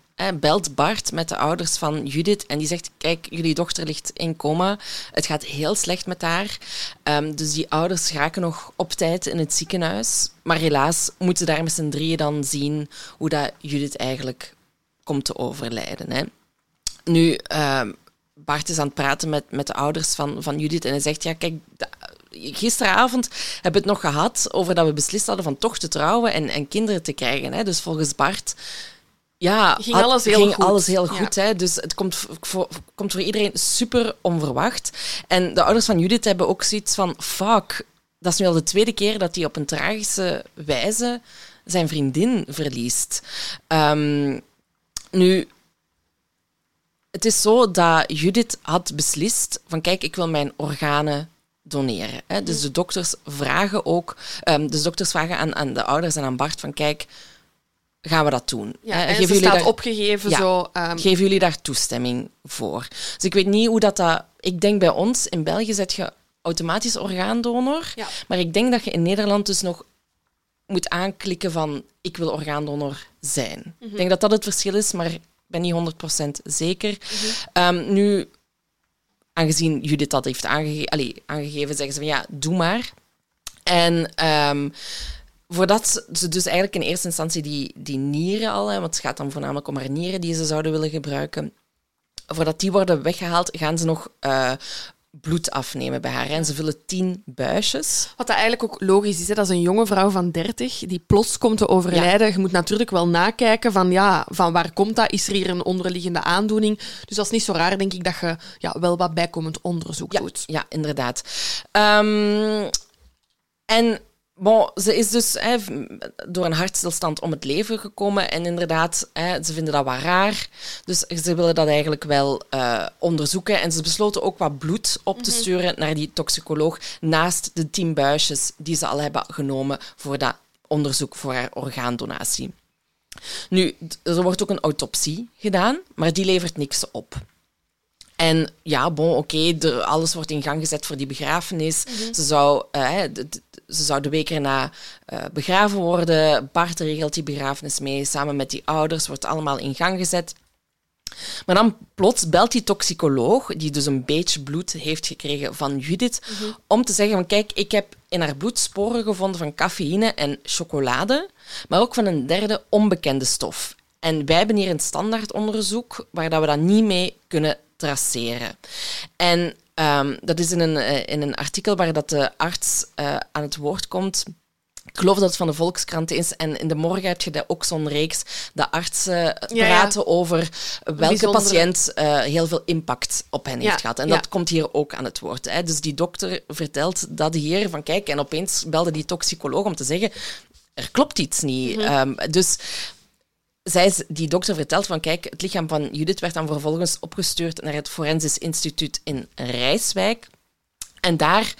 Speaker 1: belt Bart met de ouders van Judith en die zegt, kijk, jullie dochter ligt in coma. Het gaat heel slecht met haar. Ehm, dus die ouders raken nog op tijd in het ziekenhuis. Maar helaas moeten daar met z'n drieën dan zien hoe dat Judith eigenlijk komt te overlijden. Hè. Nu, ehm, Bart is aan het praten met, met de ouders van, van Judith en hij zegt, ja, kijk, gisteravond hebben we het nog gehad over dat we beslist hadden van toch te trouwen en, en kinderen te krijgen. Hè. Dus volgens Bart ja,
Speaker 2: Ging alles heel
Speaker 1: ging
Speaker 2: goed.
Speaker 1: alles heel
Speaker 2: Ja.
Speaker 1: goed. Hè. Dus het komt voor, komt voor iedereen super onverwacht. En de ouders van Judith hebben ook zoiets van, fuck, dat is nu al de tweede keer dat hij op een tragische wijze zijn vriendin verliest. Ehm, nu, het is zo dat Judith had beslist van kijk, ik wil mijn organen doneren. Hè. Dus de dokters vragen ook, dus de dokters vragen aan, aan de ouders en aan Bart van kijk, gaan we dat doen?
Speaker 2: Ja,
Speaker 1: Hè,
Speaker 2: en
Speaker 1: geven
Speaker 2: ze
Speaker 1: jullie
Speaker 2: staat
Speaker 1: daar-
Speaker 2: opgegeven
Speaker 1: Ja.
Speaker 2: zo. ehm,
Speaker 1: Geven jullie daar toestemming voor? Dus ik weet niet hoe dat... dat ik denk bij ons, in België zet je automatisch orgaandonor.
Speaker 2: Ja.
Speaker 1: Maar ik denk dat je in Nederland dus nog moet aanklikken van ik wil orgaandonor zijn.
Speaker 2: Mhm.
Speaker 1: Ik denk dat dat het verschil is, maar ik ben niet 100% zeker. Ehm, nu, aangezien Judith dat heeft aange allee, aangegeven, zeggen ze van ja, doe maar. En ehm, voordat ze dus eigenlijk in eerste instantie die, die nieren al, hè, want het gaat dan voornamelijk om haar nieren die ze zouden willen gebruiken, voordat die worden weggehaald, gaan ze nog eh, bloed afnemen bij haar. En ze vullen tien buisjes.
Speaker 2: Wat dat eigenlijk ook logisch is, hè? dat is een jonge vrouw van 30 die plots komt te overlijden. Je moet natuurlijk wel nakijken van, ja, van waar komt dat? Is er hier een onderliggende aandoening? Dus dat is niet zo raar, denk ik, dat je ja, wel wat bijkomend onderzoek
Speaker 1: Ja,
Speaker 2: doet.
Speaker 1: ja inderdaad. Ehm, en bon, ze is dus hè, door een hartstilstand om het leven gekomen. En inderdaad, hè, ze vinden dat wat raar. Dus ze willen dat eigenlijk wel eh, onderzoeken. En ze besloten ook wat bloed op te sturen naar die toxicoloog. Naast de tien buisjes die ze al hebben genomen voor dat onderzoek voor haar orgaandonatie. Nu, er wordt ook een autopsie gedaan, maar die levert niks op. En ja, bon, oké, alles wordt in gang gezet voor die begrafenis. ze, zou, eh, de, de- ze zou de week erna eh, begraven worden. Bart regelt die begrafenis mee, samen met die ouders, wordt allemaal in gang gezet. Maar dan plots belt die toxicoloog, die dus een beetje bloed heeft gekregen van Judith, om te zeggen van kijk, ik heb in haar bloed sporen gevonden van cafeïne en chocolade, maar ook van een derde onbekende stof. En wij hebben hier een standaardonderzoek waar dat we dat niet mee kunnen traceren. En ehm, dat is in een, eh, in een artikel waar dat de arts eh, aan het woord komt. Ik geloof dat het van de Volkskrant is. En in de morgen heb je daar ook zo'n reeks dat artsen
Speaker 2: ja.
Speaker 1: praten over welke
Speaker 2: bijzondere-
Speaker 1: patiënt eh, heel veel impact op hen
Speaker 2: Ja,
Speaker 1: heeft gehad. En dat komt hier ook aan het woord. Hè. Dus die dokter vertelt dat hier van kijk, en opeens belde die toxicoloog om te zeggen er klopt iets niet. Ehm, dus zij, die dokter vertelt van kijk, het lichaam van Judith werd dan vervolgens opgestuurd naar het Forensisch Instituut in Rijswijk. En daar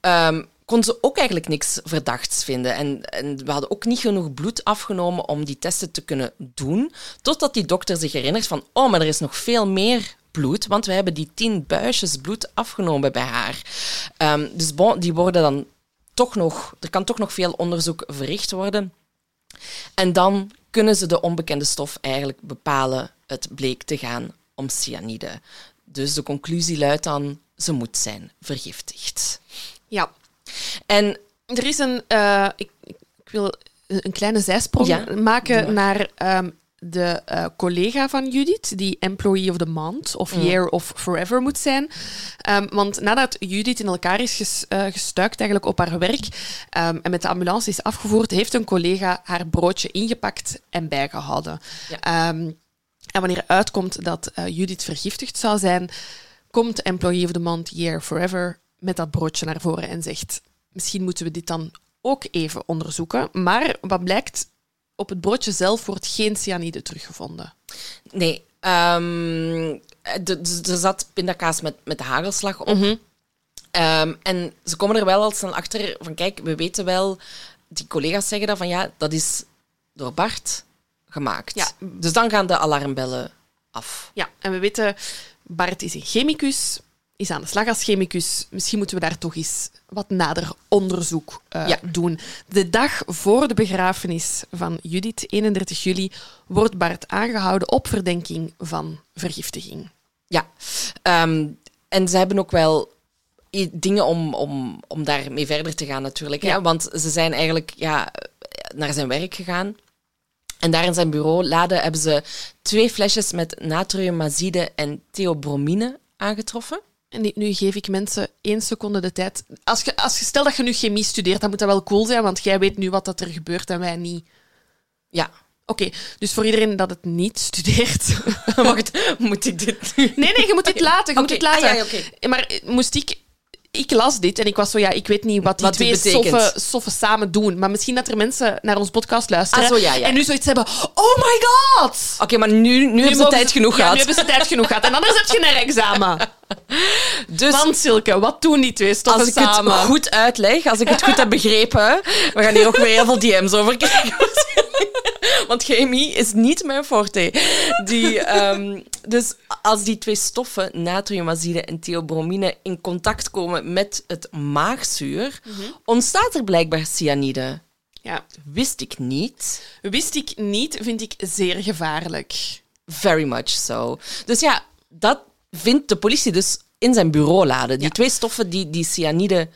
Speaker 1: ehm, kon ze ook eigenlijk niks verdachts vinden. En, en we hadden ook niet genoeg bloed afgenomen om die testen te kunnen doen. Totdat die dokter zich herinnert van, oh, maar er is nog veel meer bloed, want we hebben die tien buisjes bloed afgenomen bij haar. Ehm, dus bon, die worden dan toch nog, er kan toch nog veel onderzoek verricht worden. En dan kunnen ze de onbekende stof eigenlijk bepalen. Het bleek te gaan om cyanide. Dus de conclusie luidt dan, ze moet zijn vergiftigd.
Speaker 2: Ja.
Speaker 1: En
Speaker 2: Er is een... eh, ik, ik wil een kleine zijsprong
Speaker 1: Ja,
Speaker 2: maken
Speaker 1: maar.
Speaker 2: naar ehm, de eh, collega van Judith, die Employee of the Month of
Speaker 1: Mm.
Speaker 2: Year of Forever moet zijn. Ehm, want nadat Judith in elkaar is ges, eh, gestuikt eigenlijk op haar werk ehm, en met de ambulance is afgevoerd, heeft een collega haar broodje ingepakt en bijgehouden.
Speaker 1: Ja.
Speaker 2: Ehm, en wanneer uitkomt dat eh, Judith vergiftigd zou zijn, komt Employee of the Month Year Forever met dat broodje naar voren en zegt: Misschien moeten we dit dan ook even onderzoeken. Maar wat blijkt, op het broodje zelf wordt geen cyanide teruggevonden.
Speaker 1: nee, ehm, er zat pindakaas met, met hagelslag op.
Speaker 2: Mhm.
Speaker 1: Ehm, en ze komen er wel al snel achter van, kijk, we weten wel, die collega's zeggen dat van, ja, dat is door Bart gemaakt.
Speaker 2: Ja.
Speaker 1: Dus dan gaan de alarmbellen af.
Speaker 2: Ja, en we weten, Bart is een chemicus, is aan de slag als chemicus. Misschien moeten we daar toch eens wat nader onderzoek eh,
Speaker 1: Ja.
Speaker 2: doen. De dag voor de begrafenis van Judith, 31 juli, wordt Bart aangehouden op verdenking van vergiftiging.
Speaker 1: Ja, Ehm, en ze hebben ook wel dingen om, om, om daarmee verder te gaan natuurlijk. Hè?
Speaker 2: Ja.
Speaker 1: Want ze zijn eigenlijk ja, naar zijn werk gegaan. En daar in zijn bureau laden hebben ze twee flesjes met natriummazide en theobromine aangetroffen.
Speaker 2: En nu- geef ik mensen één seconde de tijd. Als je, als je stel dat je nu chemie studeert, dan moet dat wel cool zijn, want jij weet nu wat dat er gebeurt en wij niet.
Speaker 1: Ja,
Speaker 2: Oké, dus voor iedereen dat het niet studeert.
Speaker 1: wacht, moet ik dit?
Speaker 2: Nee, nee, je moet dit laten. Je moet dit laten.
Speaker 1: ah, ja.
Speaker 2: Maar eh, moest ik... Ik las dit en ik was zo, ja, ik weet niet wat die
Speaker 1: Wat
Speaker 2: twee soffen, soffen samen doen. Maar misschien dat er mensen naar ons podcast luisteren
Speaker 1: Ah, zo, ja, ja.
Speaker 2: en nu zoiets hebben. Oh my god!
Speaker 1: Oké, maar nu, nu, hebben ze tijd genoeg
Speaker 2: ja,
Speaker 1: gehad.
Speaker 2: nu hebben ze tijd genoeg gehad. En anders heb je een examen.
Speaker 1: Dus
Speaker 2: Want Silke, wat doen die twee stoffen
Speaker 1: als ik
Speaker 2: samen?
Speaker 1: het goed uitleg, als ik het goed heb begrepen, we gaan hier ook weer heel veel DM's over krijgen. Want chemie is niet mijn forte. Die, ehm, dus als die twee stoffen, natriumazide en theobromine, in contact komen met het maagzuur, ontstaat er blijkbaar cyanide.
Speaker 2: Ja,
Speaker 1: Wist ik niet.
Speaker 2: wist ik niet, vind ik zeer gevaarlijk.
Speaker 1: Very much so. Dus ja, dat vindt de politie dus in zijn bureaulade. Die
Speaker 2: Ja.
Speaker 1: twee stoffen die die cyanide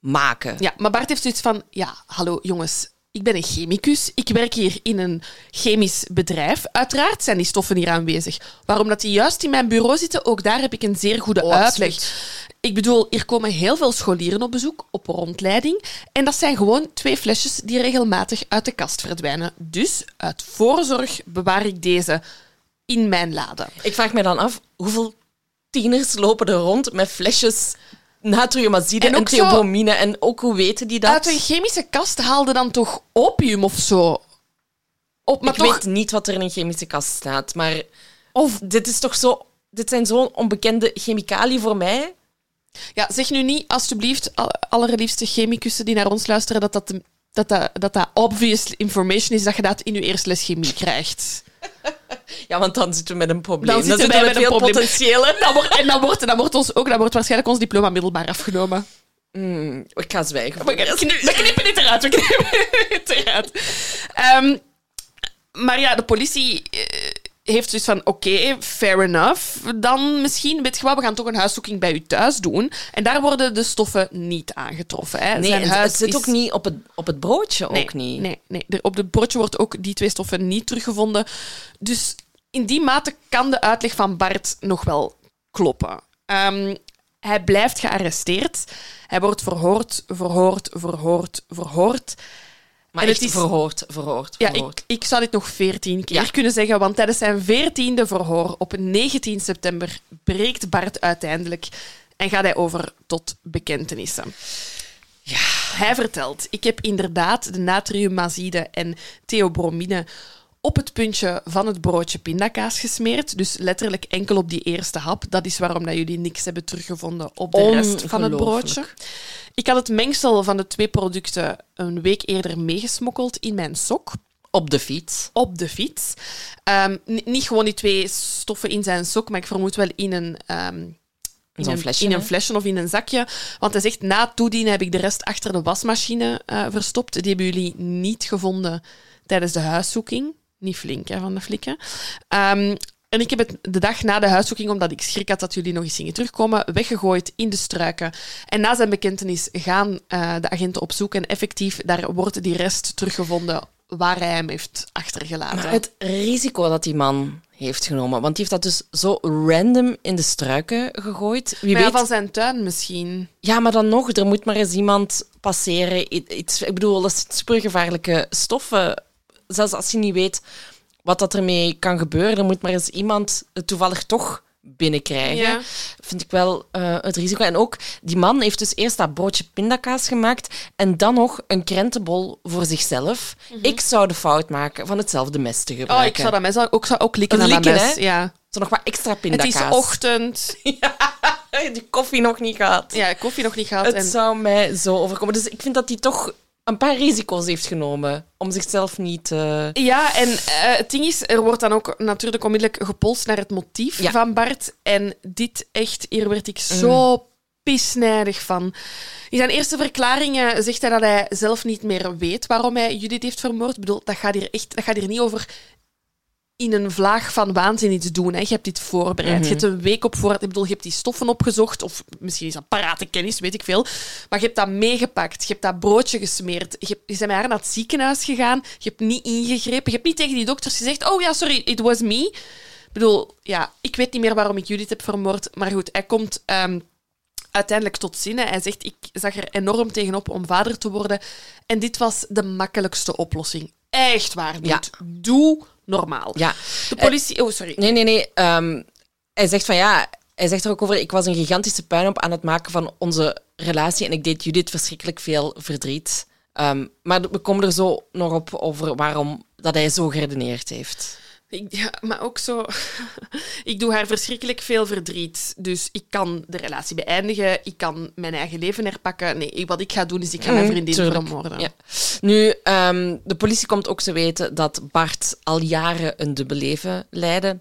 Speaker 1: maken.
Speaker 2: Ja, maar Bart heeft zoiets van... Ja, hallo jongens, ik ben een chemicus. Ik werk hier in een chemisch bedrijf. Uiteraard zijn die stoffen hier aanwezig. Waarom dat die juist in mijn bureau zitten, ook daar heb ik een zeer goede
Speaker 1: Oh,
Speaker 2: uitleg.
Speaker 1: absoluut.
Speaker 2: Ik bedoel, hier komen heel veel scholieren op bezoek, op rondleiding. En dat zijn gewoon twee flesjes die regelmatig uit de kast verdwijnen. Dus uit voorzorg bewaar ik deze in mijn lade.
Speaker 1: Ik vraag me dan af, hoeveel tieners lopen er rond met flesjes natriumazide
Speaker 2: En
Speaker 1: en,
Speaker 2: zo-?
Speaker 1: En ook hoe weten die dat?
Speaker 2: Uit een chemische kast haalde dan toch opium of zo? Op, maar
Speaker 1: ik
Speaker 2: toch,
Speaker 1: weet niet wat er in een chemische kast staat, maar of dit is toch zo... Dit zijn zo'n onbekende chemicaliën voor mij.
Speaker 2: Ja, zeg nu niet, alstublieft, al- allerliefste chemicussen die naar ons luisteren, dat dat, dat, dat, dat, dat obvious information is dat je dat in je eerste les chemie krijgt.
Speaker 1: Ja, want dan zitten we met een probleem.
Speaker 2: Dan zitten wij
Speaker 1: we
Speaker 2: met een
Speaker 1: veel potentiële.
Speaker 2: Dan wordt, en dan wordt, dan wordt, ons ook, dan wordt waarschijnlijk ons diploma middelbaar afgenomen.
Speaker 1: Ik ga zwijgen.
Speaker 2: We knippen, dit eruit. We knippen dit eruit. Ehm, maar ja, de politie eh, heeft dus van, oké, fair enough. Dan misschien, weet je we gaan toch een huiszoeking bij u thuis doen. En daar worden de stoffen niet aangetroffen. Hè.
Speaker 1: Nee,
Speaker 2: Zijn huis
Speaker 1: het zit
Speaker 2: is-
Speaker 1: ook niet op het, op het broodje.
Speaker 2: Nee,
Speaker 1: ook niet.
Speaker 2: Nee, nee. Op het bordje wordt ook die twee stoffen niet teruggevonden. Dus in die mate kan de uitleg van Bart nog wel kloppen. Ehm, hij blijft gearresteerd. Hij wordt verhoord, verhoord, verhoord, verhoord.
Speaker 1: Maar
Speaker 2: En het is-
Speaker 1: verhoord, verhoord,
Speaker 2: Ja,
Speaker 1: verhoord.
Speaker 2: ik, ik zou dit nog veertien keer
Speaker 1: Ja.
Speaker 2: kunnen zeggen, want tijdens zijn veertiende verhoor op 19 september breekt Bart uiteindelijk en gaat hij over tot bekentenissen.
Speaker 1: Ja.
Speaker 2: Hij vertelt, ik heb inderdaad de natriummazide en theobromine op het puntje van het broodje pindakaas gesmeerd. Dus letterlijk enkel op die eerste hap. Dat is waarom dat jullie niks hebben teruggevonden op de rest van het broodje. Ik had het mengsel van de twee producten een week eerder meegesmokkeld in mijn sok
Speaker 1: Op de fiets.
Speaker 2: op de fiets. Ehm, niet gewoon die twee stoffen in zijn sok, maar ik vermoed wel in een, ehm, in een,
Speaker 1: flesje,
Speaker 2: in een flesje of in een zakje. Want hij zegt, na het toedienen heb ik de rest achter de wasmachine eh, verstopt. Die hebben jullie niet gevonden tijdens de huiszoeking. Niet flink, hè, van de flikken. Ehm, en ik heb het de dag na de huiszoeking, omdat ik schrik had dat jullie nog eens gingen terugkomen, weggegooid in de struiken. En na zijn bekentenis gaan eh, de agenten op zoek. En effectief, daar wordt die rest teruggevonden waar hij hem heeft achtergelaten.
Speaker 1: Maar het risico dat die man heeft genomen, want die heeft dat dus zo random in de struiken gegooid. Wie
Speaker 2: Maar ja,
Speaker 1: weet...
Speaker 2: van zijn tuin misschien.
Speaker 1: Ja, maar dan nog, er moet maar eens iemand passeren. Iets, ik bedoel, dat zijn supergevaarlijke stoffen. Zelfs als je niet weet wat dat ermee kan gebeuren, dan moet maar eens iemand het toevallig toch binnenkrijgen.
Speaker 2: Ja.
Speaker 1: Vind ik wel eh, het risico. En ook, die man heeft dus eerst dat broodje pindakaas gemaakt en dan nog een krentenbol voor zichzelf. Ik zou de fout maken van hetzelfde mes te
Speaker 2: Mhm. Oh,
Speaker 1: gebruiken.
Speaker 2: ik zou dat mes ook, zou ook likken
Speaker 1: likken,
Speaker 2: mes.
Speaker 1: hè?
Speaker 2: Ja.
Speaker 1: Zo nog wat extra
Speaker 2: Het
Speaker 1: pindakaas.
Speaker 2: is ochtend.
Speaker 1: Die koffie nog niet gehad.
Speaker 2: Ja, koffie nog niet gehad.
Speaker 1: Het
Speaker 2: En...
Speaker 1: zou mij zo overkomen. Dus ik vind dat hij toch een paar risico's heeft genomen om zichzelf niet... eh,
Speaker 2: Ja, en eh, het ding is, er wordt dan ook natuurlijk onmiddellijk gepolst naar het motief
Speaker 1: Ja.
Speaker 2: van Bart. En dit echt, hier werd ik zo pisnijdig van. In zijn eerste verklaringen zegt hij dat hij zelf niet meer weet waarom hij Judith heeft vermoord. Ik bedoel, dat gaat hier echt, dat gaat hier niet over in een vlaag van waanzin iets doen. Hè. Je hebt dit voorbereid. Je hebt een week op voorraad. Ik bedoel, je hebt die stoffen opgezocht. Of misschien is dat parate kennis, weet ik veel. Maar je hebt dat meegepakt. Je hebt dat broodje gesmeerd. Je, hebt, je bent met haar naar het ziekenhuis gegaan. Je hebt niet ingegrepen. Je hebt niet tegen die dokters gezegd... Oh ja, sorry, it was me. Ik bedoel, ja, ik weet niet meer waarom ik Judith heb vermoord. Maar goed, hij komt... ehm, uiteindelijk tot zinnen. Hij zegt, ik zag er enorm tegenop om vader te worden. En dit was de makkelijkste oplossing. Echt waar.
Speaker 1: Ja.
Speaker 2: Doe normaal.
Speaker 1: ja.
Speaker 2: De politie... Oh, sorry.
Speaker 1: Nee, nee, nee. ehm, hij zegt van ja... Hij zegt er ook over, ik was een gigantische puinhoop aan het maken van onze relatie en ik deed Judith verschrikkelijk veel verdriet. Ehm, maar we komen er zo nog op over waarom dat hij zo geredeneerd heeft.
Speaker 2: Ik, ja, maar ook zo... ik doe haar verschrikkelijk veel verdriet. Dus ik kan de relatie beëindigen. Ik kan mijn eigen leven herpakken. Nee, wat ik ga doen, is ik ga mijn
Speaker 1: Mm,
Speaker 2: vriendin
Speaker 1: tuurlijk.
Speaker 2: vermoorden.
Speaker 1: Ja. Nu, ehm, de politie komt ook te weten dat Bart al jaren een dubbel leven leidde.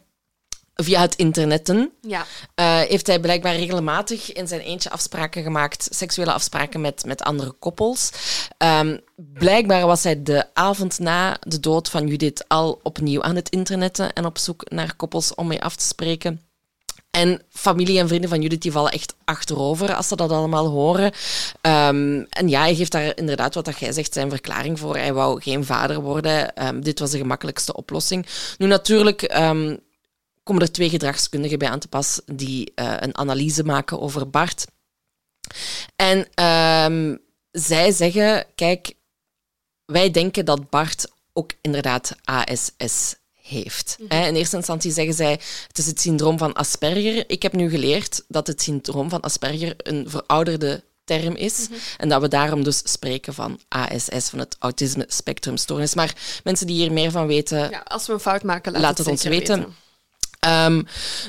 Speaker 1: Via het internetten
Speaker 2: Ja.
Speaker 1: eh, heeft hij blijkbaar regelmatig in zijn eentje afspraken gemaakt, seksuele afspraken met, met andere koppels. Ehm, blijkbaar was hij de avond na de dood van Judith al opnieuw aan het internetten en op zoek naar koppels om mee af te spreken. En familie en vrienden van Judith die vallen echt achterover als ze dat allemaal horen. Ehm, en ja, hij geeft daar inderdaad, wat dat jij zegt, zijn verklaring voor. Hij wou geen vader worden. Ehm, dit was de gemakkelijkste oplossing. Nu natuurlijk ehm, komen er twee gedragskundigen bij aan te pas die eh, een analyse maken over Bart. En zij zeggen, kijk, wij denken dat Bart ook inderdaad ASS heeft. Hè, In eerste instantie zeggen zij, het is het syndroom van Asperger. Ik heb nu geleerd dat het syndroom van Asperger een verouderde term is en dat we daarom dus spreken van ASS, van het autisme spectrumstoornis. Maar mensen die hier meer van weten,
Speaker 2: ja. Als we een fout maken, laat,
Speaker 1: Laat
Speaker 2: het,
Speaker 1: het ons weten. Ehm,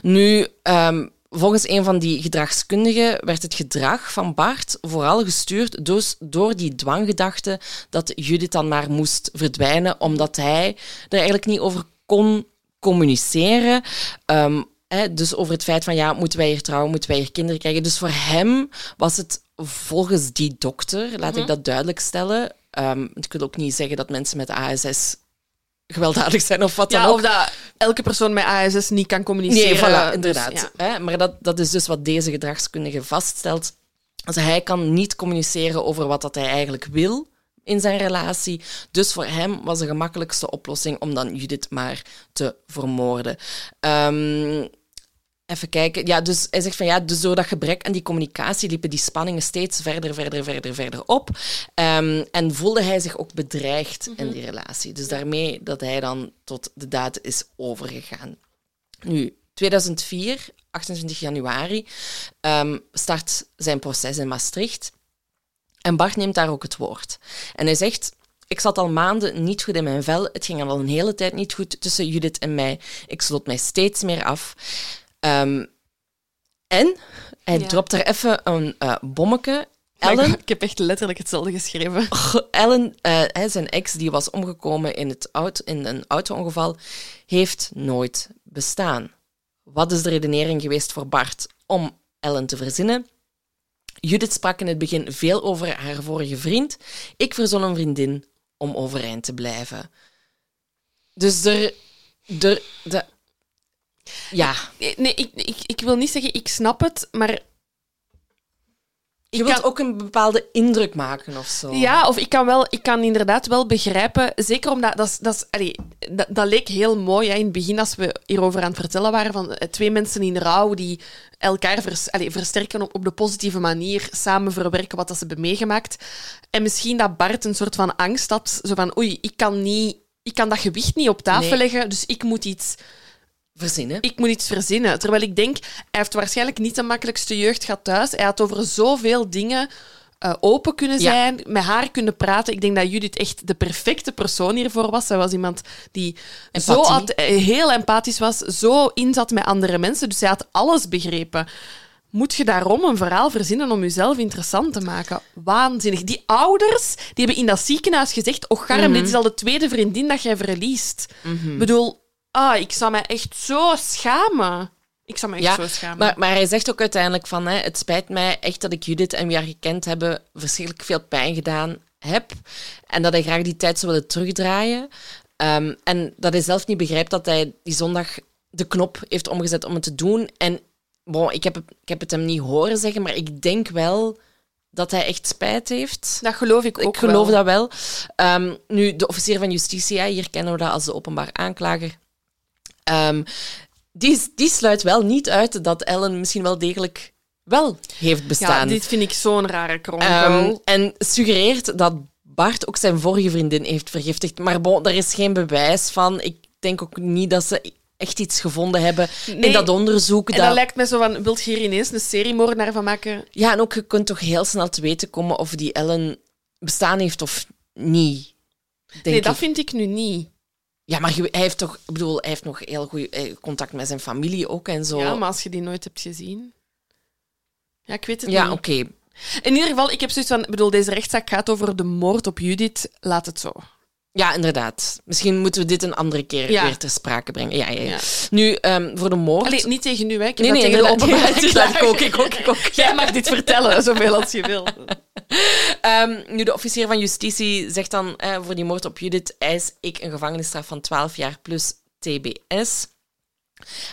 Speaker 1: nu, ehm, volgens een van die gedragskundigen werd het gedrag van Bart vooral gestuurd dus door die dwanggedachte dat Judith dan maar moest verdwijnen, omdat hij er eigenlijk niet over kon communiceren. Ehm, hè, dus over het feit van, ja, moeten wij hier trouwen, moeten wij hier kinderen krijgen. Dus voor hem was het volgens die dokter, laat ik dat duidelijk stellen, ehm, ik wil ook niet zeggen dat mensen met ASS gewelddadig zijn of wat dan
Speaker 2: Ja,
Speaker 1: ook.
Speaker 2: of dat elke persoon met ASS niet kan communiceren.
Speaker 1: Nee, voilà,
Speaker 2: Dus,
Speaker 1: inderdaad.
Speaker 2: ja.
Speaker 1: Hè, maar dat, dat is dus wat deze gedragskundige vaststelt. Dus hij kan niet communiceren over wat dat hij eigenlijk wil in zijn relatie. Dus voor hem was de gemakkelijkste oplossing om dan Judith maar te vermoorden. Ehm, even kijken. Ja, dus hij zegt van ja, dus door dat gebrek aan die communicatie liepen die spanningen steeds verder, verder, verder, verder op. Ehm, en voelde hij zich ook bedreigd in die relatie. Dus daarmee dat hij dan tot de daad is overgegaan. Nu, 2004, 28 januari, ehm, start zijn proces in Maastricht. En Bart neemt daar ook het woord. En hij zegt: Ik zat al maanden niet goed in mijn vel. Het ging al een hele tijd niet goed tussen Judith en mij. Ik sloot mij steeds meer af. Ehm, en hij
Speaker 2: Ja.
Speaker 1: dropt er even een eh bommetje. Ellen,
Speaker 2: Ik heb echt letterlijk hetzelfde geschreven.
Speaker 1: Ellen, eh, zijn ex, die was omgekomen in, het auto, in een auto-ongeval, heeft nooit bestaan. Wat is de redenering geweest voor Bart om Ellen te verzinnen? Judith sprak in het begin veel over haar vorige vriend. Ik verzon een vriendin om overeind te blijven. Dus er... er de, ja,
Speaker 2: Nee, ik, ik, ik wil niet zeggen, ik snap het, maar
Speaker 1: je wilt
Speaker 2: kan-
Speaker 1: ook een bepaalde indruk maken of zo.
Speaker 2: Ja, of ik kan, wel, ik kan inderdaad wel begrijpen, zeker omdat dat, dat, allee, dat, dat leek heel mooi hè, in het begin als we hierover aan het vertellen waren van eh, twee mensen in rouw die elkaar vers, allee, versterken op, op de positieve manier, samen verwerken wat dat ze hebben meegemaakt. En misschien dat Bart een soort van angst had, zo van oei, ik kan, niet, ik kan dat gewicht niet op tafel
Speaker 1: Nee.
Speaker 2: leggen, dus ik moet iets
Speaker 1: Verzinnen.
Speaker 2: ik moet iets verzinnen. Terwijl ik denk, hij heeft waarschijnlijk niet de makkelijkste jeugd gehad thuis. Hij had over zoveel dingen eh, open kunnen
Speaker 1: Ja.
Speaker 2: zijn, met haar kunnen praten. Ik denk dat Judith echt de perfecte persoon hiervoor was. Zij was iemand die zo had, eh, heel empathisch was, zo inzat met andere mensen. Dus zij had alles begrepen. Moet je daarom een verhaal verzinnen om jezelf interessant te maken? Waanzinnig. Die ouders die hebben in dat ziekenhuis gezegd: Och, Garm, dit is al de tweede vriendin dat jij verliest. Ik bedoel, ah, ik zou mij echt zo schamen. Ik zou me echt zo schamen.
Speaker 1: Maar, maar hij zegt ook uiteindelijk van, hè, het spijt mij echt dat ik Judith en wie haar gekend hebben verschrikkelijk veel pijn gedaan heb. En dat hij graag die tijd zou willen terugdraaien. Ehm, en dat hij zelf niet begrijpt dat hij die zondag de knop heeft omgezet om het te doen. En bon, ik, heb, het- ik heb het hem niet horen zeggen, maar ik denk wel dat hij echt spijt heeft.
Speaker 2: dat geloof ik ook
Speaker 1: Ik geloof
Speaker 2: wel.
Speaker 1: dat wel. Ehm, nu, de officier van justitie, hier kennen we dat als de openbaar aanklager. Ehm, die, die sluit wel niet uit dat Ellen misschien wel degelijk wel heeft
Speaker 2: Ja,
Speaker 1: bestaan.
Speaker 2: dit vind ik zo'n rare kronkel.
Speaker 1: Ehm, en suggereert dat Bart ook zijn vorige vriendin heeft vergiftigd. Maar bon, daar is geen bewijs van. Ik denk ook niet dat ze echt iets gevonden hebben
Speaker 2: Nee.
Speaker 1: in dat onderzoek.
Speaker 2: en
Speaker 1: dat-
Speaker 2: dat lijkt mij zo van, wilt je hier ineens een seriemoordenaar van maken?
Speaker 1: Ja, en ook je kunt toch heel snel te weten komen of die Ellen bestaan heeft of niet.
Speaker 2: Nee, dat
Speaker 1: ik.
Speaker 2: vind ik nu niet.
Speaker 1: Ja, maar hij heeft toch, ik bedoel, hij heeft nog heel goed contact met zijn familie ook en zo.
Speaker 2: Ja, maar als je die nooit hebt gezien... Ja, ik weet het
Speaker 1: Ja,
Speaker 2: niet.
Speaker 1: oké.
Speaker 2: In ieder geval, ik heb zoiets van... Ik bedoel, deze rechtszaak gaat over de moord op Judith. Laat het zo.
Speaker 1: Ja, inderdaad. Misschien moeten we dit een andere keer
Speaker 2: Ja.
Speaker 1: weer ter sprake brengen. Ja, ja. Nu, ehm, voor de moord.
Speaker 2: Allee, niet tegen u, hè. Ik heb
Speaker 1: nee,
Speaker 2: dat
Speaker 1: nee,
Speaker 2: tegen de openbaarheid
Speaker 1: ik ook, ik ook, ik ook.
Speaker 2: Jij mag dit vertellen, zoveel als je wil.
Speaker 1: Ehm, nu, de officier van justitie zegt dan eh, voor die moord op Judith eis ik een gevangenisstraf van 12 jaar plus TBS.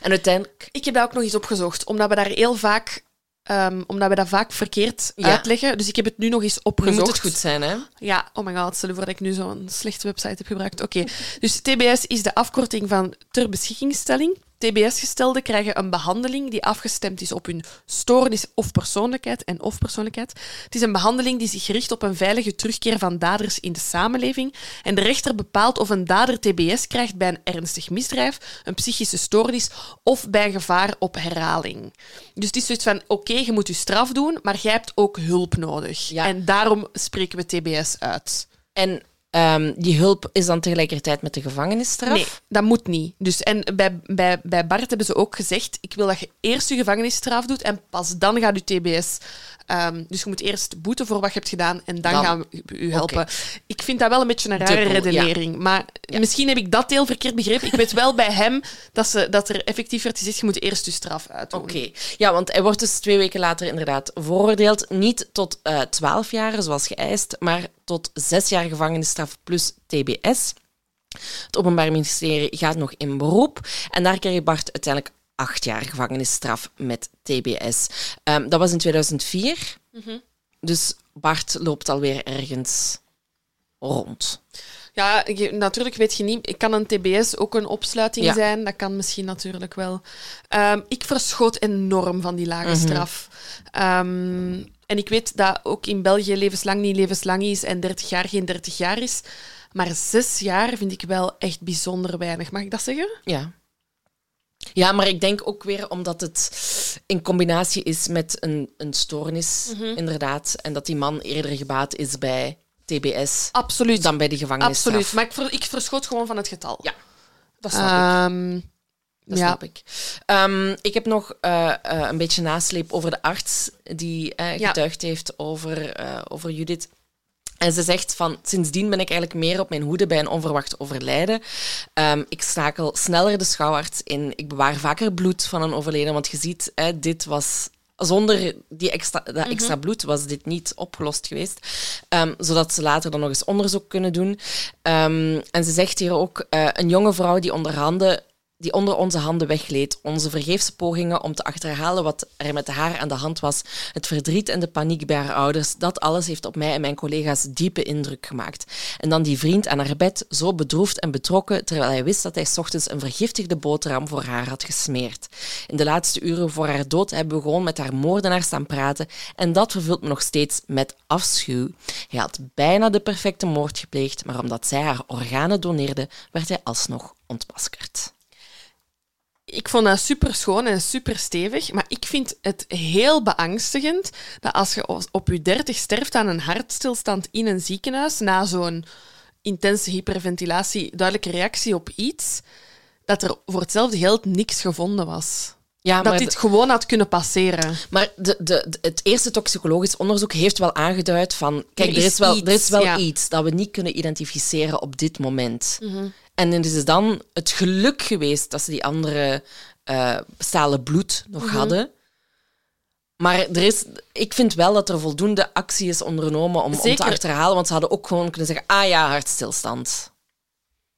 Speaker 1: En uiteindelijk...
Speaker 2: Ik heb dat ook nog eens opgezocht, omdat we daar heel vaak... ehm, omdat we dat vaak verkeerd
Speaker 1: Ja.
Speaker 2: uitleggen. Dus ik heb het nu nog eens
Speaker 1: Nu
Speaker 2: opgezocht.
Speaker 1: moet het goed zijn, hè?
Speaker 2: Ja, oh my god, stel je voor dat ik nu zo'n slechte website heb gebruikt. Oké, dus TBS is de afkorting van ter beschikkingstelling. TBS-gestelden krijgen een behandeling die afgestemd is op hun stoornis of persoonlijkheid en of persoonlijkheid. Het is een behandeling die zich richt op een veilige terugkeer van daders in de samenleving. En de rechter bepaalt of een dader TBS krijgt bij een ernstig misdrijf, een psychische stoornis of bij een gevaar op herhaling. Dus het is zoiets van, oké, je moet je straf doen, maar jij hebt ook hulp nodig.
Speaker 1: Ja.
Speaker 2: En daarom spreken we TBS uit.
Speaker 1: En ehm, die hulp is dan tegelijkertijd met de gevangenisstraf?
Speaker 2: Nee, dat moet niet. Dus, en bij, bij, bij Bart hebben ze ook gezegd: ik wil dat je eerst je gevangenisstraf doet en pas dan gaat je TBS. Ehm, dus je moet eerst boeten voor wat je hebt gedaan en dan,
Speaker 1: Dan.
Speaker 2: gaan we u helpen. Ik vind dat wel een beetje een rare
Speaker 1: Dubbel, ja.
Speaker 2: redenering. Maar misschien heb ik dat heel verkeerd begrepen. Ik weet wel bij hem dat, ze, dat er effectief werd gezegd: je moet eerst je straf uitdoen.
Speaker 1: Oké. Ja, want hij wordt dus twee weken later inderdaad veroordeeld. Niet tot eh 12 jaar, zoals geëist, maar tot zes jaar gevangenisstraf plus TBS. Het Openbaar Ministerie gaat nog in beroep. En daar kreeg Bart uiteindelijk acht jaar gevangenisstraf met TBS. Ehm, dat was in 2004. Dus Bart loopt alweer ergens rond.
Speaker 2: Ja, je- natuurlijk weet je niet. Kan een TBS ook een opsluiting
Speaker 1: Ja.
Speaker 2: zijn? Dat kan misschien natuurlijk wel. Ehm, ik verschoot enorm van die lage
Speaker 1: Mhm.
Speaker 2: straf. Ehm, en ik weet dat ook in België levenslang niet levenslang is en 30 jaar geen 30 jaar is. Maar zes jaar vind ik wel echt bijzonder weinig. Mag ik dat zeggen?
Speaker 1: Ja. Ja, maar ik denk ook weer omdat het in combinatie is met een, een stoornis,
Speaker 2: Mhm.
Speaker 1: inderdaad. En dat die man eerder gebaat is bij TBS
Speaker 2: Absoluut.
Speaker 1: dan bij die gevangenisstraf.
Speaker 2: Absoluut. Maar ik, ver- ik verschoot gewoon van het getal.
Speaker 1: Ja, dat snap ik.
Speaker 2: Ehm,
Speaker 1: Dat
Speaker 2: ja.
Speaker 1: snap ik. Ehm, ik heb nog eh, eh, een beetje nasleep over de arts die eh,
Speaker 2: Ja.
Speaker 1: getuigd heeft over, over Judith. En ze zegt van, sindsdien ben ik eigenlijk meer op mijn hoede bij een onverwacht overlijden. Ehm, ik schakel sneller de schouwarts in. Ik bewaar vaker bloed van een overleden. Want je ziet, hè, dit was... Zonder die extra, dat extra bloed was dit niet opgelost geweest. Ehm, zodat ze later dan nog eens onderzoek kunnen doen. Ehm, en ze zegt hier ook, eh, een jonge vrouw die onder handen die onder onze handen wegleed. Onze vergeefse pogingen om te achterhalen wat er met haar aan de hand was. Het verdriet en de paniek bij haar ouders. Dat alles heeft op mij en mijn collega's diepe indruk gemaakt. En dan die vriend aan haar bed, zo bedroefd en betrokken, terwijl hij wist dat hij ochtends een vergiftigde boterham voor haar had gesmeerd. In de laatste uren voor haar dood hebben we gewoon met haar moordenaar staan praten. En dat vervult me nog steeds met afschuw. Hij had bijna de perfecte moord gepleegd, maar omdat zij haar organen doneerde, werd hij alsnog ontmaskerd.
Speaker 2: Ik vond dat super schoon en super stevig, maar ik vind het heel beangstigend dat als je op- je dertig sterft aan een hartstilstand in een ziekenhuis, na zo'n intense hyperventilatie, duidelijke reactie op iets, dat er voor hetzelfde geld niks gevonden was.
Speaker 1: Ja,
Speaker 2: dat
Speaker 1: maar
Speaker 2: dit gewoon had kunnen passeren.
Speaker 1: Maar de, de, de- het eerste toxicologisch onderzoek heeft wel aangeduid van... Kijk,
Speaker 2: Er
Speaker 1: er
Speaker 2: is
Speaker 1: wel,
Speaker 2: iets,
Speaker 1: er is wel
Speaker 2: ja.
Speaker 1: iets dat we niet kunnen identificeren op dit moment.
Speaker 2: Mhm.
Speaker 1: En het is dan het geluk geweest dat ze die andere eh stalen bloed nog
Speaker 2: Mhm.
Speaker 1: hadden. Maar er is, ik vind wel dat er voldoende actie is ondernomen om, om te achterhalen. Want ze hadden ook gewoon kunnen zeggen, ah ja, hartstilstand.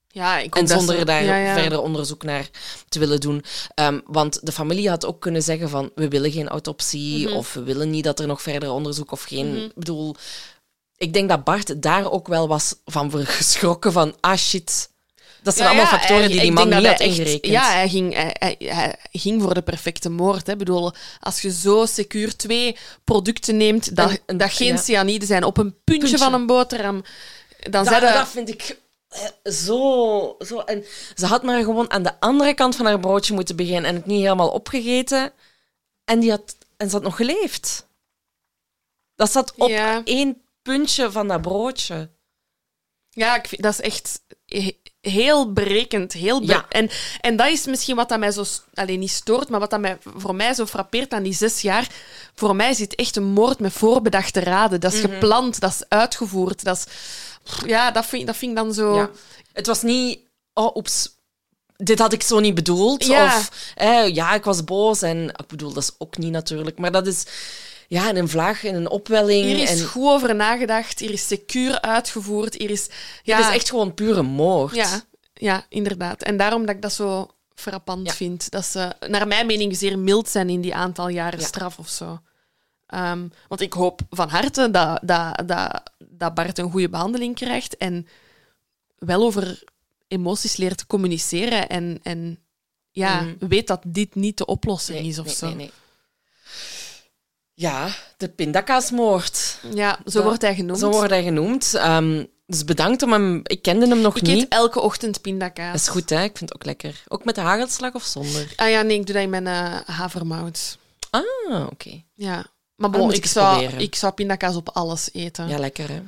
Speaker 2: Ja, ik
Speaker 1: En
Speaker 2: dat
Speaker 1: zonder daar
Speaker 2: ja, ja.
Speaker 1: verder onderzoek naar te willen doen. Ehm, want de familie had ook kunnen zeggen van we willen geen autopsie
Speaker 2: Mhm.
Speaker 1: of we willen niet dat er nog verder onderzoek of geen... Ik bedoel, ik denk dat Bart daar ook wel was van geschrokken van ah shit. Dat zijn
Speaker 2: Ja,
Speaker 1: allemaal
Speaker 2: ja,
Speaker 1: factoren die die man niet had ingerekend.
Speaker 2: Ja, hij ging, hij, hij- hij ging voor de perfecte moord. Hè. Ik bedoel, als je zo secuur twee producten neemt dat,
Speaker 1: En-
Speaker 2: dat geen cyanide zijn op een puntje,
Speaker 1: Puntje.
Speaker 2: van een boterham, dan
Speaker 1: dat, dat vind ik eh, zo, zo... En ze had maar gewoon aan de andere kant van haar broodje moeten beginnen en het niet helemaal opgegeten. En, die had, en ze had nog geleefd. Dat zat op
Speaker 2: Ja.
Speaker 1: één puntje van dat broodje.
Speaker 2: Ja, ik vind, dat is echt he- heel berekend. Heel
Speaker 1: Ja.
Speaker 2: en, en dat is misschien wat dat mij zo... Alleen niet stoort, maar wat dat mij, voor mij zo frappeert aan die zes jaar. Voor mij is het echt een moord met voorbedachte raden. Dat is
Speaker 1: Mhm.
Speaker 2: gepland, dat is uitgevoerd. Dat is... Ja, dat vind, dat vind ik dan zo...
Speaker 1: Ja. Het was niet, oh, oeps, dit had ik zo niet bedoeld.
Speaker 2: Ja.
Speaker 1: Of, eh, ja, ik was boos. En ik bedoel, dat is ook niet natuurlijk. Maar dat is, ja, in een vlaag, in een opwelling.
Speaker 2: Hier is
Speaker 1: en,
Speaker 2: goed over nagedacht, hier is secuur uitgevoerd, hier is... Ja,
Speaker 1: Het is echt gewoon pure moord.
Speaker 2: Ja, ja, inderdaad. En daarom dat ik dat zo frappant
Speaker 1: Ja.
Speaker 2: vind. Dat ze, naar mijn mening, zeer mild zijn in die aantal jaren
Speaker 1: Ja.
Speaker 2: straf of zo. Ehm, want ik hoop van harte dat, dat, dat, dat Bart een goede behandeling krijgt en wel over emoties leert te communiceren en, en ja,
Speaker 1: Mhm.
Speaker 2: weet dat dit niet de oplossing
Speaker 1: Nee,
Speaker 2: is of
Speaker 1: nee,
Speaker 2: zo.
Speaker 1: nee, nee. Ja, de pindakaasmoord.
Speaker 2: Ja, zo wordt hij genoemd.
Speaker 1: Zo wordt hij genoemd. Ehm, dus bedankt om hem... Ik kende hem nog
Speaker 2: ik
Speaker 1: niet.
Speaker 2: eet elke ochtend pindakaas.
Speaker 1: Dat is goed, hè? Ik vind het ook lekker. Ook met de hagelslag of zonder?
Speaker 2: Ah ja, nee, ik doe dat in mijn eh, havermout.
Speaker 1: Ah, oké.
Speaker 2: Ja. Maar bon,
Speaker 1: moet
Speaker 2: ik,
Speaker 1: ik
Speaker 2: zou,
Speaker 1: proberen.
Speaker 2: ik zou pindakaas op alles eten.
Speaker 1: Ja, lekker, hè?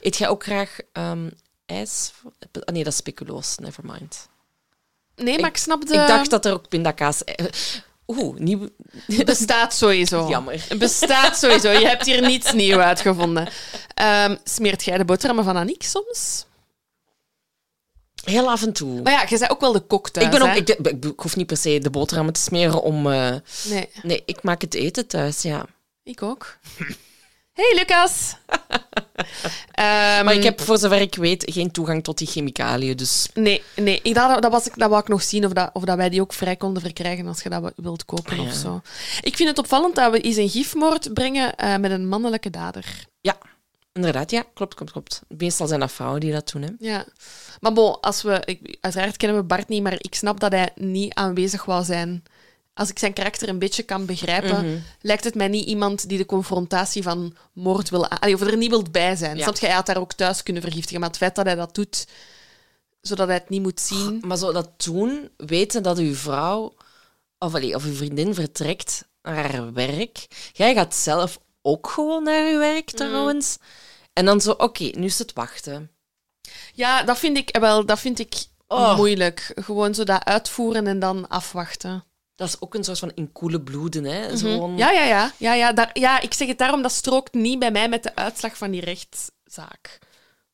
Speaker 1: Eet jij ook graag ehm, ijs? Ah, nee, dat is speculoos. Never mind.
Speaker 2: Nee, maar ik snap de...
Speaker 1: Ik dacht dat er ook pindakaas... eh, Oeh, nieuw...
Speaker 2: Het bestaat sowieso.
Speaker 1: Jammer.
Speaker 2: Het bestaat sowieso. Je hebt hier niets nieuw uitgevonden. Ehm, smeert jij de boterhammen van Aniek soms?
Speaker 1: Heel af en toe.
Speaker 2: Maar ja, je bent ook wel de kok thuis,
Speaker 1: ik, ben ook,
Speaker 2: hè?
Speaker 1: ik, ik, ik hoef niet per se de boterhammen te smeren om... eh,
Speaker 2: Nee,
Speaker 1: nee, ik maak het eten thuis, ja.
Speaker 2: ik ook. Hey, Lucas. Ehm,
Speaker 1: Maar ik heb, voor zover ik weet, geen toegang tot die chemicaliën. Dus
Speaker 2: Nee, nee ik, dat, dat, was ik, dat wou ik nog zien of, dat, of dat wij die ook vrij konden verkrijgen als je dat wilt kopen
Speaker 1: Ah,
Speaker 2: of zo. Ik vind het opvallend dat we eens een gifmoord brengen eh, met een mannelijke dader.
Speaker 1: ja, inderdaad. Ja, klopt, klopt, klopt. Meestal zijn dat vrouwen die dat doen, hè.
Speaker 2: Ja. Maar bon, als we, ik, uiteraard kennen we Bart niet, maar ik snap dat hij niet aanwezig wou zijn. Als ik zijn karakter een beetje kan begrijpen,
Speaker 1: Mhm.
Speaker 2: lijkt het mij niet iemand die de confrontatie van moord wil... aan- of er niet wilt bij zijn.
Speaker 1: Ja.
Speaker 2: Snap je? Hij had daar ook thuis kunnen vergiftigen. Maar het feit dat hij dat doet, zodat hij het niet moet zien...
Speaker 1: Maar zo dat doen, weten dat uw vrouw of, allee, of uw vriendin vertrekt naar haar werk. Jij gaat zelf ook gewoon naar je werk trouwens. En dan zo, oké, nu is het wachten.
Speaker 2: Ja, dat vind ik wel dat vind ik
Speaker 1: Oh.
Speaker 2: moeilijk. Gewoon zo dat uitvoeren en dan afwachten.
Speaker 1: Dat is ook een soort van in koele bloeden, hè. Gewoon-
Speaker 2: Ja, ja, ja. Ja, ja, daar, ja, ik zeg het daarom, dat strookt niet bij mij met de uitslag van die rechtszaak.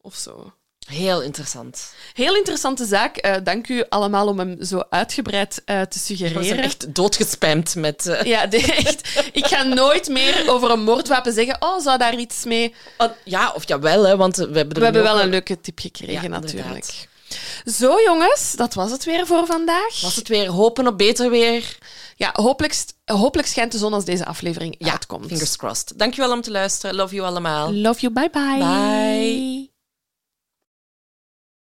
Speaker 2: Of zo.
Speaker 1: Heel interessant.
Speaker 2: Heel interessante zaak. Eh, dank u allemaal om hem zo uitgebreid eh, te
Speaker 1: We zijn
Speaker 2: suggereren.
Speaker 1: echt doodgespamd met... eh,
Speaker 2: Ja, de- echt. Ik ga nooit meer over een moordwapen zeggen. Oh, zou daar iets mee?
Speaker 1: ah, ja, of jawel, hè, want we hebben
Speaker 2: We hebben wel een leuke tip gekregen,
Speaker 1: Ja,
Speaker 2: natuurlijk. Zo, jongens, dat was het weer voor vandaag.
Speaker 1: Was het weer hopen op beter weer?
Speaker 2: Ja, hopelijk, hopelijk schijnt de zon als deze aflevering
Speaker 1: Ja,
Speaker 2: uitkomt.
Speaker 1: fingers crossed. Dankjewel om te luisteren. Love you allemaal.
Speaker 2: Love you, bye bye.
Speaker 1: Bye.